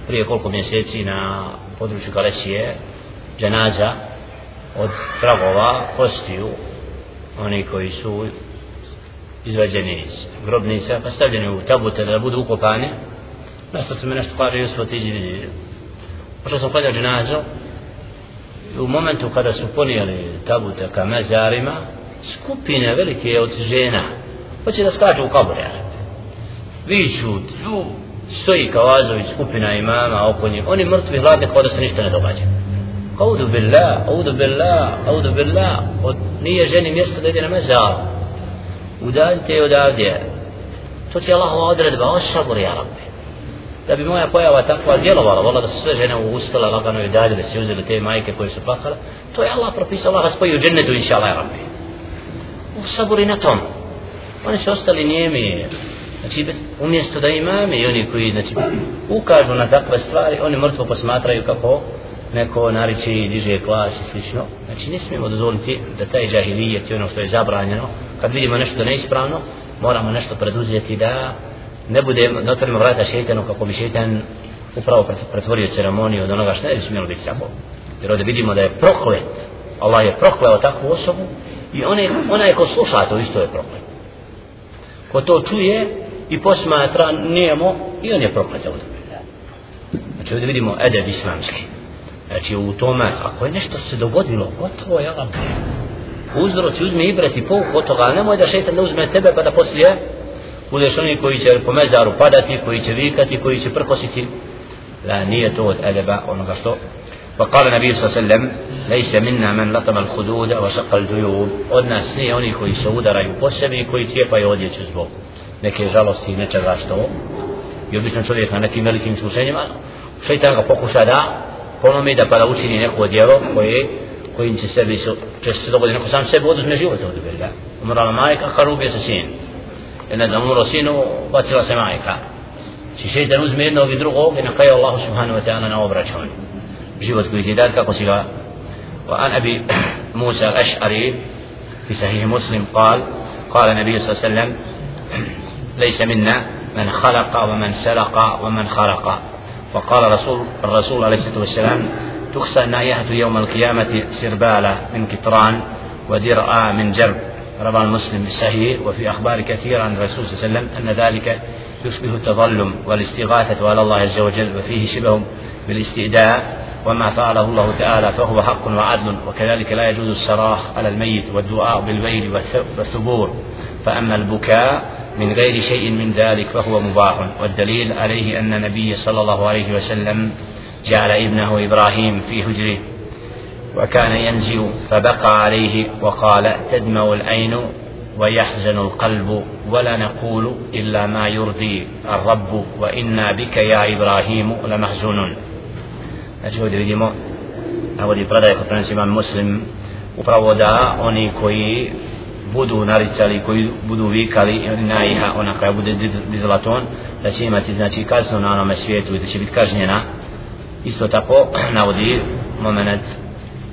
prije koliko mjeseci na području Kalesije dženaza od tragova kostiju oni koji su izvađeni iz grobnica pa stavljeni u tabute da budu ukopani nešto se mi nešto kaže Jusuf otiđi vidi pošto sam kladao dženazu u momentu kada su ponijeli tabute ka mezarima skupine velike od žena hoće da skaču u kabure viću tu stoji kao azovi skupina imama oko njih. Oni mrtvi hladni kao da se ništa ne događa. Audu billah, audu billah, audu billah. Od nije ženi mjesto da ide na mezar udaljite je odavdje. To ti je Allahova odredba on sabur ja rabbi. Da bi moja pojava takva djelovala vola da su sve žene ustale lagano i dalje da se uzeli te majke koje su plakale to je Allah propisao Allah spoji u džennetu inša Allah rabbi. U saburi na tom. Oni su ostali nijemi znači bez, umjesto da imame i oni koji znači, ukažu na takve stvari oni mrtvo posmatraju kako neko nariči i diže klas i slično. Znači ne smijemo dozvoliti da taj džahilijet i ono što je zabranjeno kad vidimo nešto neispravno moramo nešto preduzeti da ne bude da otvorimo vrata šeitanu kako bi šeitan upravo pretvorio ceremoniju od onoga što ne bi smjelo biti tako. Jer ovdje vidimo da je proklet. Allah je prokleo takvu osobu i one, onaj ko sluša to isto je proklet. Ko to čuje i posmatra nijemo i on je proklet ovdje znači ovdje vidimo edeb islamski. Znači u tome ako je nešto se dogodilo gotovo je Allah uzroci uzme i brati povuk od toga nemoj da šeitan ne uzme tebe pa da poslije budeš oni koji će po mezaru padati koji će vikati koji će prkositi la nije to od edeba onoga što فقال النبي صلى الله عليه وسلم ليس منا من لطم الخدود وشق الجيوب od nas nije oni koji se udaraju po sebi i koji cijepaju odjeću zbog neke žalosti i nečega što i obično čovjek na nekim velikim iskušenjima šeitan ga pokuša da ponomi da pa da učini neko djelo koje kojim će sebi će se dogodi neko sam sebi oduzme život od bilja umrala majka karubije se sin i ne znam umro sinu bacila se majka či šeitan uzme jednog i drugog i na kraju Allah subhanahu wa ta'ala na obraćanju život koji ti dad kako si ga وعن أبي موسى الأشعري في صحيح مسلم قال قال النبي صلى الله عليه وسلم ليس منا من خلق ومن سرق ومن خرق وقال رسول الرسول عليه الصلاة والسلام تخسى النائحة يوم القيامة سربالة من كتران ودرعا من جرب. رواه المسلم بالصحيح وفي أخبار كثيرة عن الرسول صلى الله عليه وسلم أن ذلك يشبه التظلم والاستغاثة على الله عز وجل وفيه شبه بالاستئداء. وما فعله الله تعالى فهو حق وعدل وكذلك لا يجوز الصراخ على الميت والدعاء بالويل والثبور. فأما البكاء من غير شيء من ذلك فهو مباح والدليل عليه أن النبي صلى الله عليه وسلم جعل ابنه إبراهيم في هجره وكان ينزل فبقى عليه وقال تدمع العين ويحزن القلب ولا نقول إلا ما يرضي الرب وإنا بك يا إبراهيم لمحزونون Znači ovdje vidimo, navodi predaje kod prenosi muslim, upravo da oni koji budu naricali, koji budu vikali na iha, ona koja bude dizala ton, da će imati znači kaznu na onome svijetu i da će biti kažnjena. Isto tako navodi moment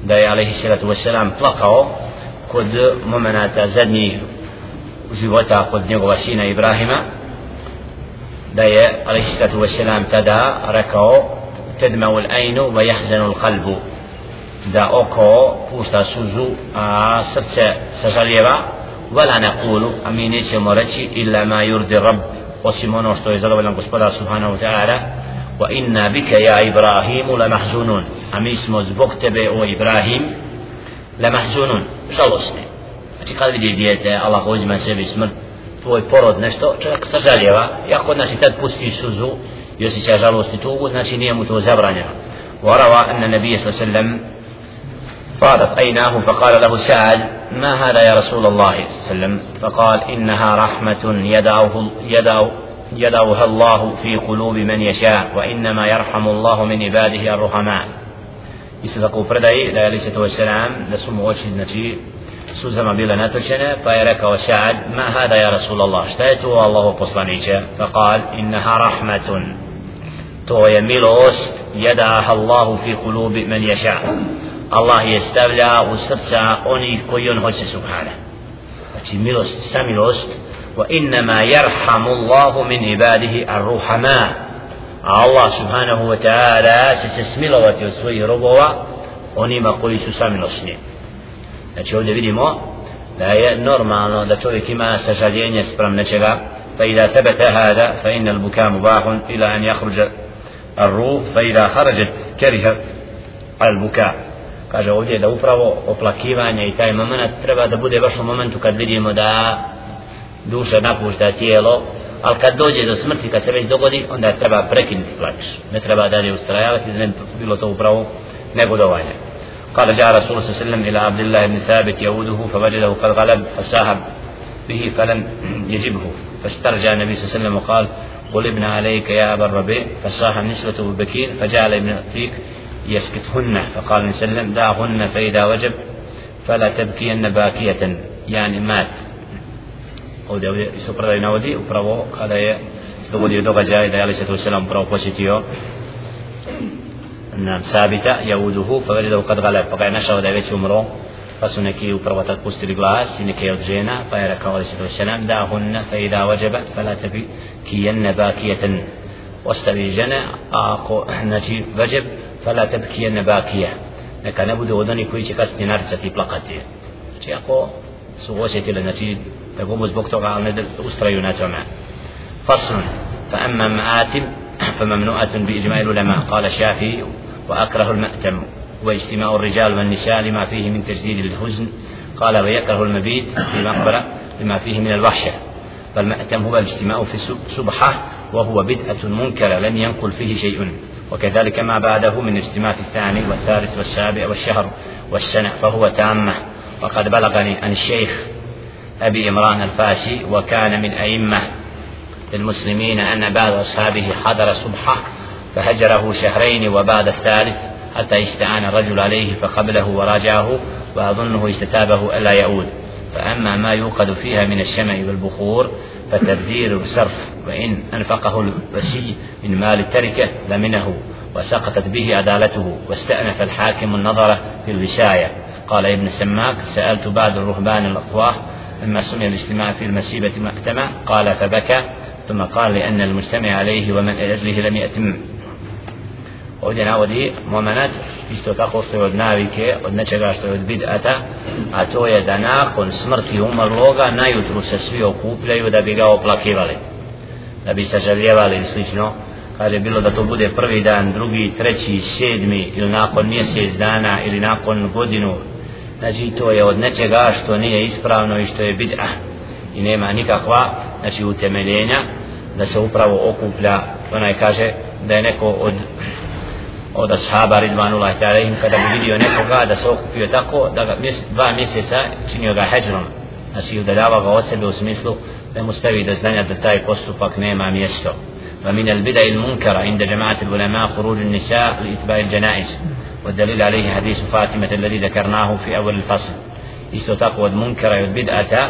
da je alaihi salatu wasalam plakao kod momenta zadnjih života kod njegova sina Ibrahima da je alaihi salatu wasalam tada rekao tedmau l'ajnu va jahzanu l'kalbu da oko pušta suzu a srce naqulu a mi nećemo reći illa ma yurdi rabb osim ono što je zadovoljan gospodar subhanahu wa ta'ala la mahzunun a mi smo zbog tebe o ibrahim la mahzunun žalosni znači kad vidiš dijete Allah uzima sebi smrt tvoj porod nešto čovjek sažaljeva i ako znači tad pusti suzu i osjeća žalost i tugu znači nije mu to وروى أن النبي صلى الله عليه وسلم فاضت عيناه فقال له سعد ما هذا يا رسول الله صلى الله عليه وسلم فقال إنها رحمة يدعوه يدعو يدعوها الله في قلوب من يشاء وإنما يرحم الله من عباده الرحماء يستقو فردي لا عليه والسلام لسم وشد نتي سوزما بلا نتشنا فيرك وشعد ما هذا يا رسول الله اشتايته الله قصانيك فقال إنها رحمة تو يميل أست يدعها الله في قلوب من يشاء الله يستبلع وسرسع أني كيون هجس سبحانه فتي ميلوست سميلوست innama yarhamu Allahu min ibadihi ar-ruhama Allah subhanahu wa ta'ala će se smilovati od svojih robova onima koji su samilosni znači ovdje vidimo da je normalno da čovjek ima sažaljenje sprem nečega tebete hada fa inna al-buka mubahun ila an jahruđa الروح فإذا خرجت كره البكاء kaže ovdje da upravo oplakivanje i taj moment treba da bude baš u momentu kad vidimo da duša napušta tijelo ali kad dođe do smrti kad se već dogodi onda treba prekinuti plač ne treba dalje ustrajavati ne bilo to upravo negodovanje. قال جاء رسول صلى الله عليه وسلم إلى عبد الله بن ثابت يعوده فوجده قد غلب فساهم به فلم يجبه فاسترجع النبي صلى الله عليه وسلم وقال قلبنا عليك يا أبا الربيع فصاح نسوة بكير فجعل ابن أتيك يسكتهن فقال النبي صلى الله عليه وسلم دعهن فإذا وجب فلا تبكين باكية يعني مات ovdje ovdje isto predaju navodi upravo kada je se dogodio događaj da je Ali Svetu Selam upravo posjetio nam sabita javuduhu pa veli da kad gale pa ga je našao da je već umro pa su neki upravo tad pustili glas i neke od žena pa je rekao Ali Svetu Selam da hunna fa ida vajaba fa la tebi kijenne bakijeten ostavi žene a ako znači vajab fa la tebi kijenne bakije neka ne bude od onih koji će kasnije naricati i plakati znači ako su osjetili znači تقوم zbog toga ali ne ustraju فصل. فأما مآتم فممنوعة بإجماع العلماء. قال الشافعي وأكره المأتم. واجتماع الرجال والنساء لما فيه من تجديد الحزن. قال ويكره المبيت في مقبرة لما فيه من الوحشة. فالمأتم هو الاجتماع في سبحة وهو بدعة منكرة لم ينقل فيه شيء. وكذلك ما بعده من اجتماع في الثاني والثالث والسابع والشهر والسنة فهو تامة وقد بلغني عن الشيخ أبي إمران الفاسي وكان من أئمة المسلمين أن بعض أصحابه حضر صبحه فهجره شهرين وبعد الثالث حتى استعان الرجل عليه فقبله وراجعه وأظنه استتابه ألا يعود. فأما ما يوقد فيها من الشمع والبخور فتبذير الصرف وإن أنفقه الوسي من مال التركة لمنه وسقطت به عدالته واستأنف الحاكم النظر في الوشاية قال ابن سماك سألت بعض الرهبان الأطواح لما سمي الاجتماع في المسيبة مأتمة قال فبكى ثم قال لأن المجتمع عليه ومن أجله لم يأتم ovdje navodi moment isto tako što je od navike od nečega što je od bid'ata a to je da nakon smrti umrloga najutru se svi okupljaju da bi ga oplakivali da bi se žaljevali i slično kaže bilo da to bude prvi dan, drugi, treći, sedmi ili nakon mjesec dana ili nakon godinu znači to je od nečega što nije ispravno i što je bid'a i nema nikakva znači utemeljenja da se upravo okuplja onaj kaže da je neko od od ashaba ridvanullah ta'ala kada bi vidio nekoga da se okupio tako da ga mjese, dva mjeseca činio ga heđrom znači udaljava ga od sebe u smislu da mu stavi do znanja da taj postupak nema mjesto ومن البدع المنكرة عند جماعة العلماء خروج النساء لإتباع الجنائز والدليل عليه حديث فاطمة الذي ذكرناه في أول الفصل isto tako od munkara i od bid'ata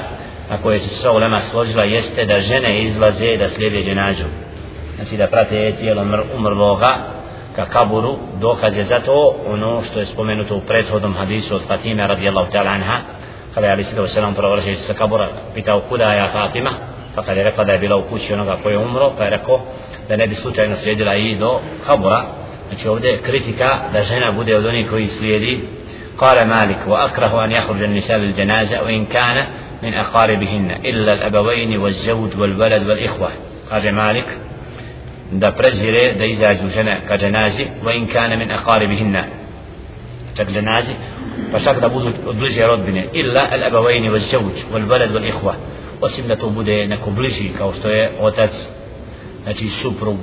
na koje se sva ulema složila jeste da žene izlaze da slijede dženađu znači da prate tijelo umrloga ka kaburu dokaz je za to ono što je spomenuto u prethodnom hadisu od Fatime radijallahu ta'ala anha kada je Ali Sidav Selam provršeći sa kabura pitao kuda je Fatima pa kada je rekla da je bila u kući onoga koji je umro pa je rekao da ne bi slučajno slijedila i do kabura znači ovdje kritika da žena bude od onih koji slijedi قال مالك وأكره أن يخرج النساء للجنازة وإن كان من أقاربهن إلا الأبوين والزوج والولد والإخوة قال مالك da prezire da izađu žene ka dženazi wa in kana min aqaribihinna čak dženazi pa čak da budu od bliže rodbine illa al abawayni wal zawj wal walad wal ikhwa osim da to bude neko bliži kao što je otac znači suprug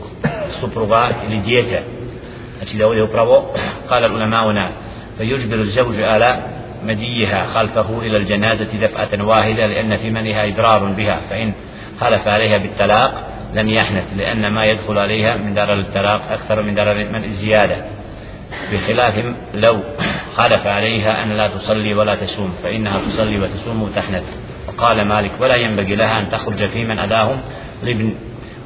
supruga ili dijete znači da ovdje upravo kala fa yujbiru zawj ala مديها خلفه إلى الجنازة دفعة واحدة لأن في منها إضرار بها فإن حلف عليها بالطلاق لم يحنث لأن ما يدخل عليها من دار الطلاق أكثر من دار من الزيادة بخلاف لو حلف عليها أن لا تصلي ولا تصوم فإنها تصلي وتصوم وتحنث. وقال مالك ولا ينبغي لها أن تخرج في من أداهم لابن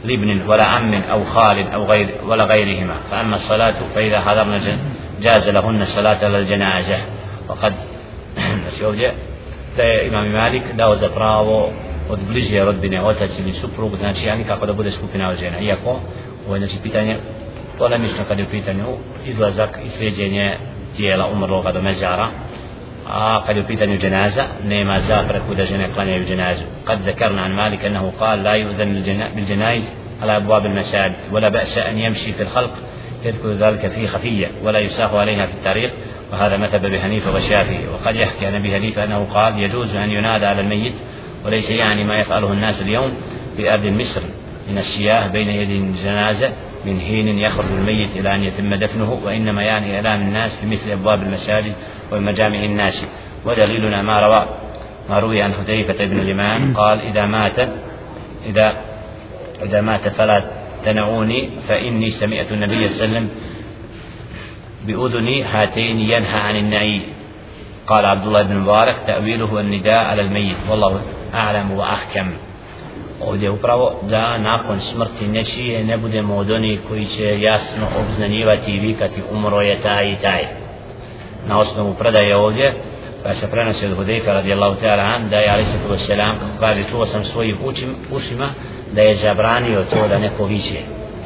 لابن ولا عم أو خال أو غير ولا غيرهما فأما الصلاة فإذا حضرنا جاز لهن الصلاة للجنازة وقد ovdje da je imam Malik dao od bliže rodbine otac ili suprug znači ja nikako da bude skupina od žena iako ovo je znači pitanje polemično kad je u pitanju izlazak i slijedjenje tijela umrloga do mezara a kad je u pitanju dženaza nema zapreku da žene klanjaju dženazu kad zakarna an Malik anahu kal la yuzan bil dženaiz على أبواب المساجد ولا بأس أن يمشي في الخلق يذكر ذلك في خفية ولا يساق عليها في الطريق. وهذا مذهب أبي حنيفة والشافعي وقد يحكي عن أبي حنيفة أنه قال يجوز أن ينادى على الميت وليس يعني ما يفعله الناس اليوم في أرض مصر. من الشياه بين يدي الجنازة من حين يخرج الميت إلى أن يتم دفنه وإنما يعني إعلام الناس في مثل أبواب المساجد ومجامع الناس. ودليلنا ما روى ما روي عن حذيفة بن اليمان [CLEARS THROAT] قال إذا مات إذا إذا مات فلا تنعوني فإني سمعت النبي صلى الله عليه وسلم بأذني هاتين ينهى عن النعي. قال عبد الله بن مبارك تأويله النداء على الميت. والله أعلم وأحكم. Ovdje upravo da nakon smrti nečije ne budemo od onih koji će jasno obznanjivati i vikati umro je taj i taj. Na osnovu predaje ovdje pa se prenosi od Hudejfa radijallahu ta'ala an da je alisatu wasalam kaže čuo sam svojim učim, ušima da je zabranio to da neko viđe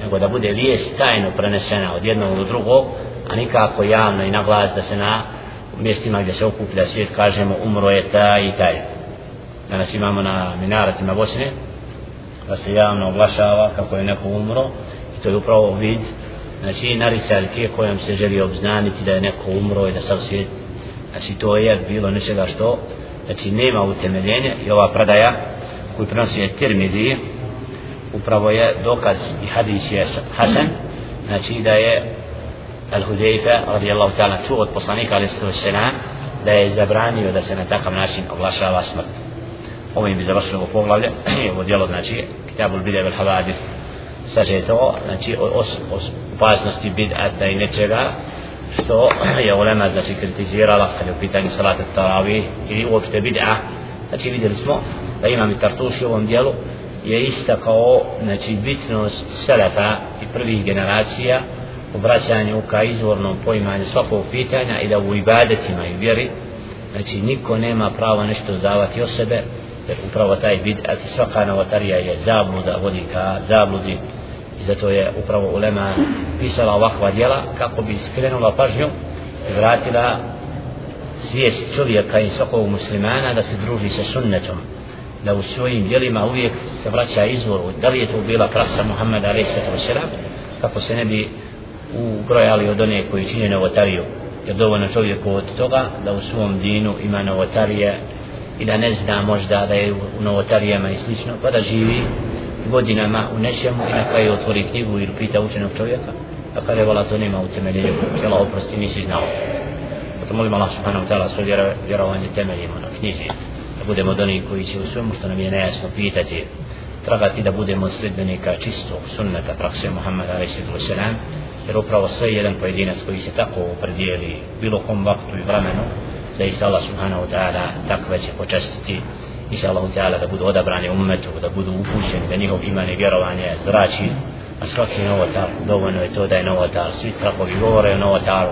nego da bude vijest tajno prenesena od jednog do drugog a nikako javno i na glas da se na mjestima gdje se okuplja svijet kažemo umro je taj i taj. Danas imamo na minaratima Bosne da se javno oglašava kako je neko umro. I to je upravo vid znači naricaljke kojom se želi obznaniti da je neko umro i da sav svijet znači to je bilo nečega što znači nema utemeljenja. I ova pradaja koju prenosi je Tirmidhi upravo je dokaz i hadis je Hasan znači da je Al-Hudejfe radijallahu ta'ala tu od poslanika alaihi sallam da je zabranio da se na takav način oglašava smrt ovim bi završili ovo poglavlje ovo dijelo znači Kitabul Bidja vel Havadif sažeto znači os, os, opasnosti bid'ata i nečega što je ulema znači kritizirala kad je u pitanju salata tarawih ili uopšte bid'a znači vidjeli smo da imam i tartuši u ovom dijelu je ista kao znači bitnost selefa i prvih generacija u vraćanju ka izvornom poimanju svakog pitanja i da u ibadetima i vjeri znači niko nema pravo nešto davati o sebe jer upravo taj bid'at i svaka novotarija je zabluda vodi ka zabludi. I zato je upravo ulema pisala ovakva djela kako bi skrenula pažnju i vratila svijest čovjeka i svakog muslimana da se druži sa sunnetom da u svojim djelima uvijek se vraća izvoru. Da li je to bila praksa Muhammeda a.s. kako se ne bi ubrojali od one koji čine novotariju? Jer dovoljno čovjeku od toga da u svom dinu ima novotarije i da ne zna možda da je u novotarijama i slično pa da živi godinama u nečemu i na kraju otvori knjigu ili pita učenog čovjeka pa kada je vola to nema utemeljenja cijela oprosti nisi znao. Zato molim Allah subhanahu ta'ala svoje vjerovanje temeljimo na knjizi da budemo od onih koji će u svemu što nam je nejasno pitati tragati da budemo sledbenika čistog sunnata prakse Muhammada a.s jer upravo sve jedan pojedinac koji se tako opredijeli bilo kom vaktu i vremenu zaista Allah subhanahu wa ta'ala takve će počestiti. Inša Allah ta'ala da budu odabrani umetu da budu upućeni da njihov iman i vjerovanje zrači. A svaki novotar dovoljno je to da je novotar. Svi trakovi govore o novotaru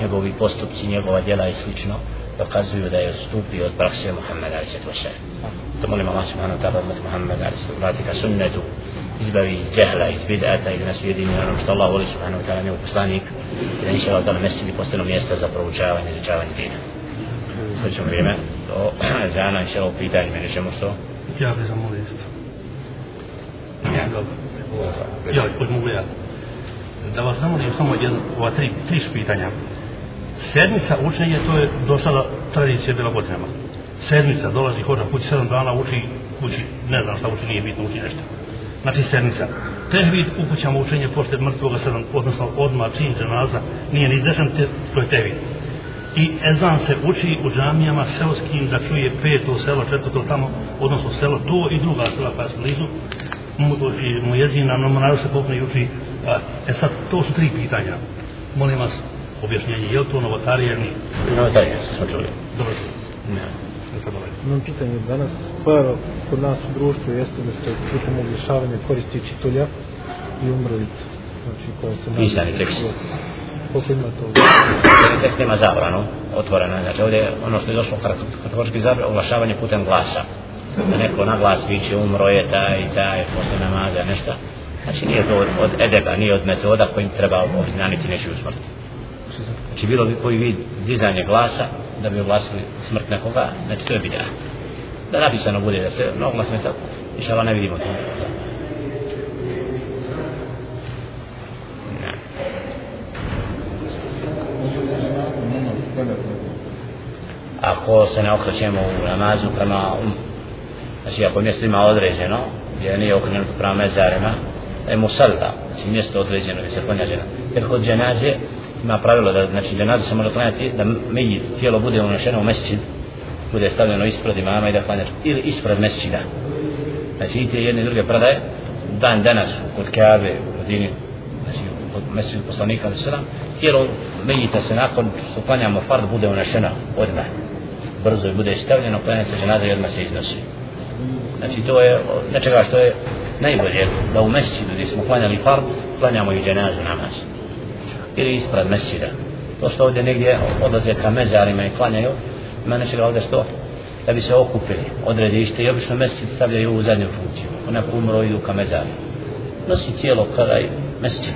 njegovi postupci, njegova djela i slično dokazuju da je stupio od prakse Muhammeda ali se to sve. To molim Allah subhanahu ta'ala umet Muhammeda ali se vrati ka sunnetu izbavi iz džehla, iz bid'ata i da nas ujedini onom što Allah voli subhanahu ta'ala njegov poslanik. I da inša Allah ta'ala na postanu mjesta za proučavanje i izučavanje dina. Sad ćemo vrijeme do [CLEARS THROAT] zana inša Allah pitanje, meni ćemo što? Ja bih zamolio isto. Ja. Ja, mogu ja. Da vas zamolim samo jedno, ova tri, tri pitanja. Sedmica učenje, to je do sada tradicija bila godinama. Sedmica, dolazi hođa kući sedam dana, uči kući, ne znam šta uči, nije bitno, uči nešto. Znači sedmica. Tehvid u kućama učenje posle mrtvoga sedam, odnosno odmah čin dženaza, nije ni izdešan, to je tehvid. I ezan se uči u džamijama seoskim da čuje peto selo, četvrto tamo, odnosno selo to i druga sela koja su blizu. Mu, i mu jezina, no naravno se popne i uči. A, e sad, to su tri pitanja. Molim vas, objašnjenje, je li to novotarija ili nije? Novotarija, smo čuli. Dobro. Ne. Imam pitanje danas, pojava kod nas u društvu jeste da se putem oglašavanja koristi čitulja i umrlica. Znači koja se Pisani tekst. Koliko ima to? Tekst nema zabranu, otvorena. Znači ovdje ono što je došlo kategorički zabran, oglašavanje putem glasa. Da neko na glas viće umro je taj i taj, posle namaza, nešto. Znači nije to od, od edeba, nije od metoda kojim treba obznaniti nečiju smrt. Znači bilo bi koji vid dizanje glasa da bi oglasili smrt nekoga, znači to je bid'a. Da napisano bude da se no glasno tako, inša ne vidimo to. Ako se ne okrećemo u namazu prema um, znači ako mjesto ima određeno, gdje nije okrenuto prema mezarima, je musalla, znači mjesto određeno gdje se klanja žena. Jer kod dženaze ima pravilo da znači dženaza se može klanjati da meji tijelo bude unešeno u mesečid bude stavljeno ispred imama i da klanjaš ili ispred mesečida znači i te jedne i druge predaje dan danas kod Kabe u Medini znači kod mesečid poslanika ali sram tijelo mejita se nakon što klanjamo fard bude unešeno odmah brzo i bude stavljeno klanja se dženaza i odmah se iznosi znači to je nečega što je najbolje da u mesecidu gdje smo klanjali fard klanjamo i ženazu namaz ili ispred mesida. To što ovdje negdje odlaze ka mezarima i klanjaju, ima nečega ovdje što da bi se okupili, odredište i obično mesid stavljaju u zadnju funkciju. onako umro idu ka mezarima Nosi tijelo kada مسجد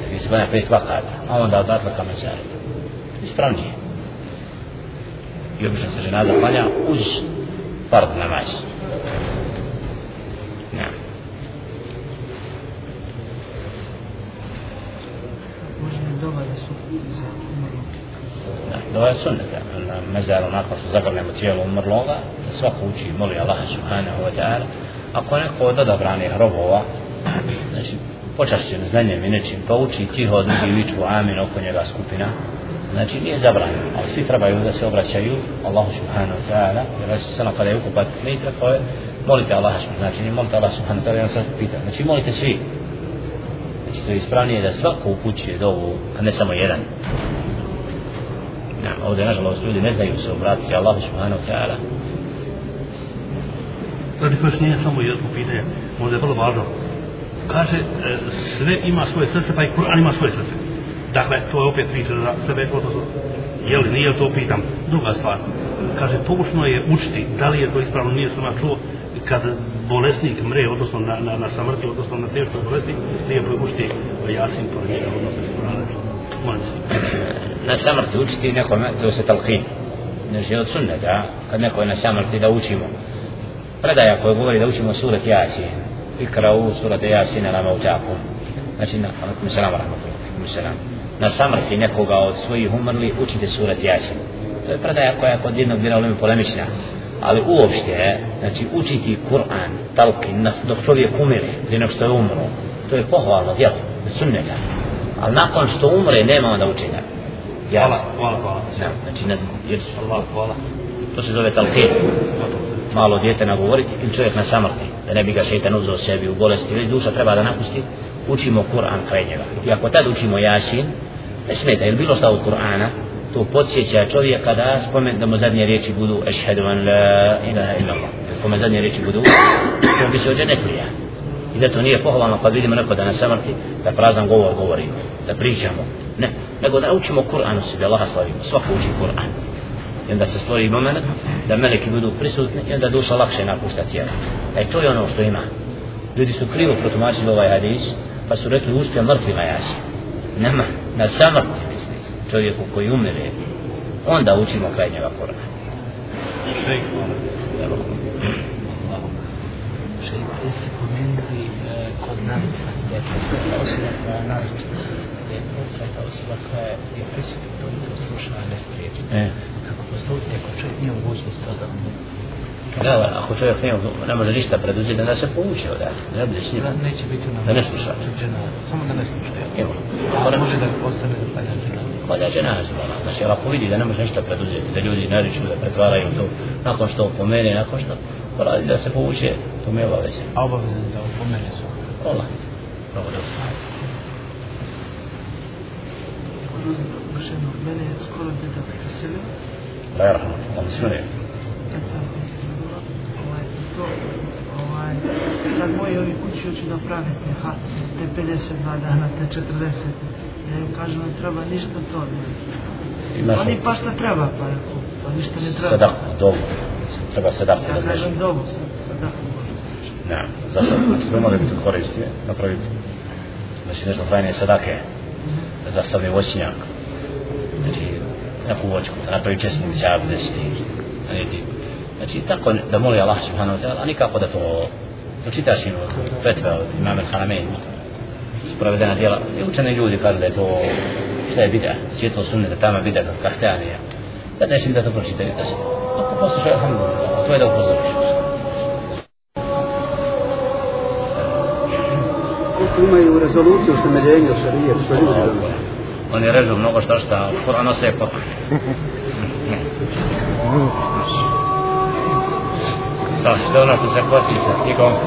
فيتبقى هذا أو لا أطلق مساجد إسبرانية يبشر الجنازة قال أز فرض نماز نعم Dova je sunneta. Mezar onako su zagrljamo tijelo umrloga, da svako uči i moli Allaha subhanahu wa ta'ala. Ako neko od odabranih robova, znači počašćen znanjem i nečim pa uči tiho od drugi viču amin oko njega skupina. Znači nije zabranjeno ali svi trebaju da se obraćaju Allahu subhanahu wa ta'ala. Jer se sallam kada je ukupat ne treba je molite Allah znači ne molite Allah subhanahu wa ta'ala znači, sad pita. Znači molite svi. Znači to je ispravnije da svako upućuje dovu a ne samo jedan. Nam, ovdje nažalost ljudi ne znaju se obratiti Allahu subhanahu wa ta'ala. Znači, Radi koje nije samo jedno pitanje, možda je vrlo važno. Kaže, e, sve ima svoje srce, pa i Kur'an ima svoje srce. Dakle, to je opet priča za sebe, odnosno, je li nije to pitam. Druga stvar, kaže, pokušno je učiti, da li je to ispravno, nije sam čuo, kad bolesnik mre, odnosno na, na, na samrti, odnosno na teškoj bolesti, nije učiti pa jasin, pored njega, odnosno, molim se na samrti učiti nekome, to se talqin. ne od sunneta, kad neko je na samrti da učimo. Predaja koja govori da učimo surat Jasin Ikra u surat Yasin na mautakum. Znači na, alaikum salam, alaikum salam. Na samrti nekoga od svojih umrli učite surat Yasin. To je predaja koja je kod jednog ulema polemična. Ali uopšte, znači učiti Kur'an, talqin, dok čovjek umire, prije nego što je umro, to je pohvalno djelo, sunneta. Ali nakon što umre, nema onda učenja. Hvala, hvala, hvala. Ja, znači, ne, jer hvala, hvala. To se zove talqin. Malo djete nagovoriti ili čovjek na samrti, da ne bi ga šeitan uzeo sebi u bolesti, već duša treba da napusti, učimo Kur'an kraj njega. I ako tad učimo Jasin, ne smeta, ili bilo šta od Kur'ana, to podsjeća čovjeka da spomen da mu zadnje riječi budu ešhedu an la ilaha illa Allah. mu zadnje riječi budu, to bi se ođe ne. I zato nije pohvalno kad vidimo neko da na samrti, da prazan govor govorimo, da pričamo, Ne, nego da učimo Kur'an u sebi, Allaha slavimo, svako uči Kur'an. I onda se stvori moment da meleki budu prisutni i onda duša lakše napušta tijela. E to je ono što ima. Ljudi su krivo protumačili ovaj hadis, pa su rekli uspio mrtvima jasi. Nema, na samrti misli, čovjeku koji umire, onda učimo kraj njega Kur'an. Jeste spomenuli kod osoba koja navica, je osoba koja je prisutna to i to sluša, a ne spriječi. E. Kako postupiti ako čovjek nije u mogućnosti to da mu Da, ako čovjek ne, ne može ništa preduzeti, da se povuče odavde, ne bude s njima. neće biti na Da ne sluša. samo da ne sluša. Evo, A ne može da ostane da palja dženaza. Kvalja dženaza, znači, ali ako vidi da ne može ništa preduzeti, da ljudi nariču, da pretvaraju to, nakon što pomene, nakon što poradi da se povuče, to mi je obaveze. A obaveze da opomene su. Allah. Pravo dobro. Mene je skoro deda preselio, Da je rahmat, on bila, ovaj, to, ovaj, sad moji ovi kući hoću da prave te hate, te 52 dana, te 40. Ja im kažem, ne treba ništa to, ne. Oni pa šta treba, pa rekao, pa ništa ne treba. sadaku, dobu. Treba sadaku da Ja kažem dobu, sadaku može znači. Ne, zato znači, to može biti koristi, napraviti. Znači nešto trajne sadake, da zastavi voćnjak. Znači, neku voćku, da napravi česmu čabu desiti. Znači, znači, tako da moli Allah subhanahu wa ta'ala, a nikako da to, to čitaš im fetve od imama al-Haramein, sprovedena djela. I učeni ljudi kažu da je to, šta je bida, svjetlo sunne, da tamo bida kahtanija. Da nesim da to pročitaju, da se, ako poslušaju, alhamdulillah, to je da upozoriš. imaju rezoluciju o temeljenju šarijet, što ljudi donose. Oni režu mnogo šta šta, Kur'an ostaje pokoj. Barcelona, pues se ha puesto, así como...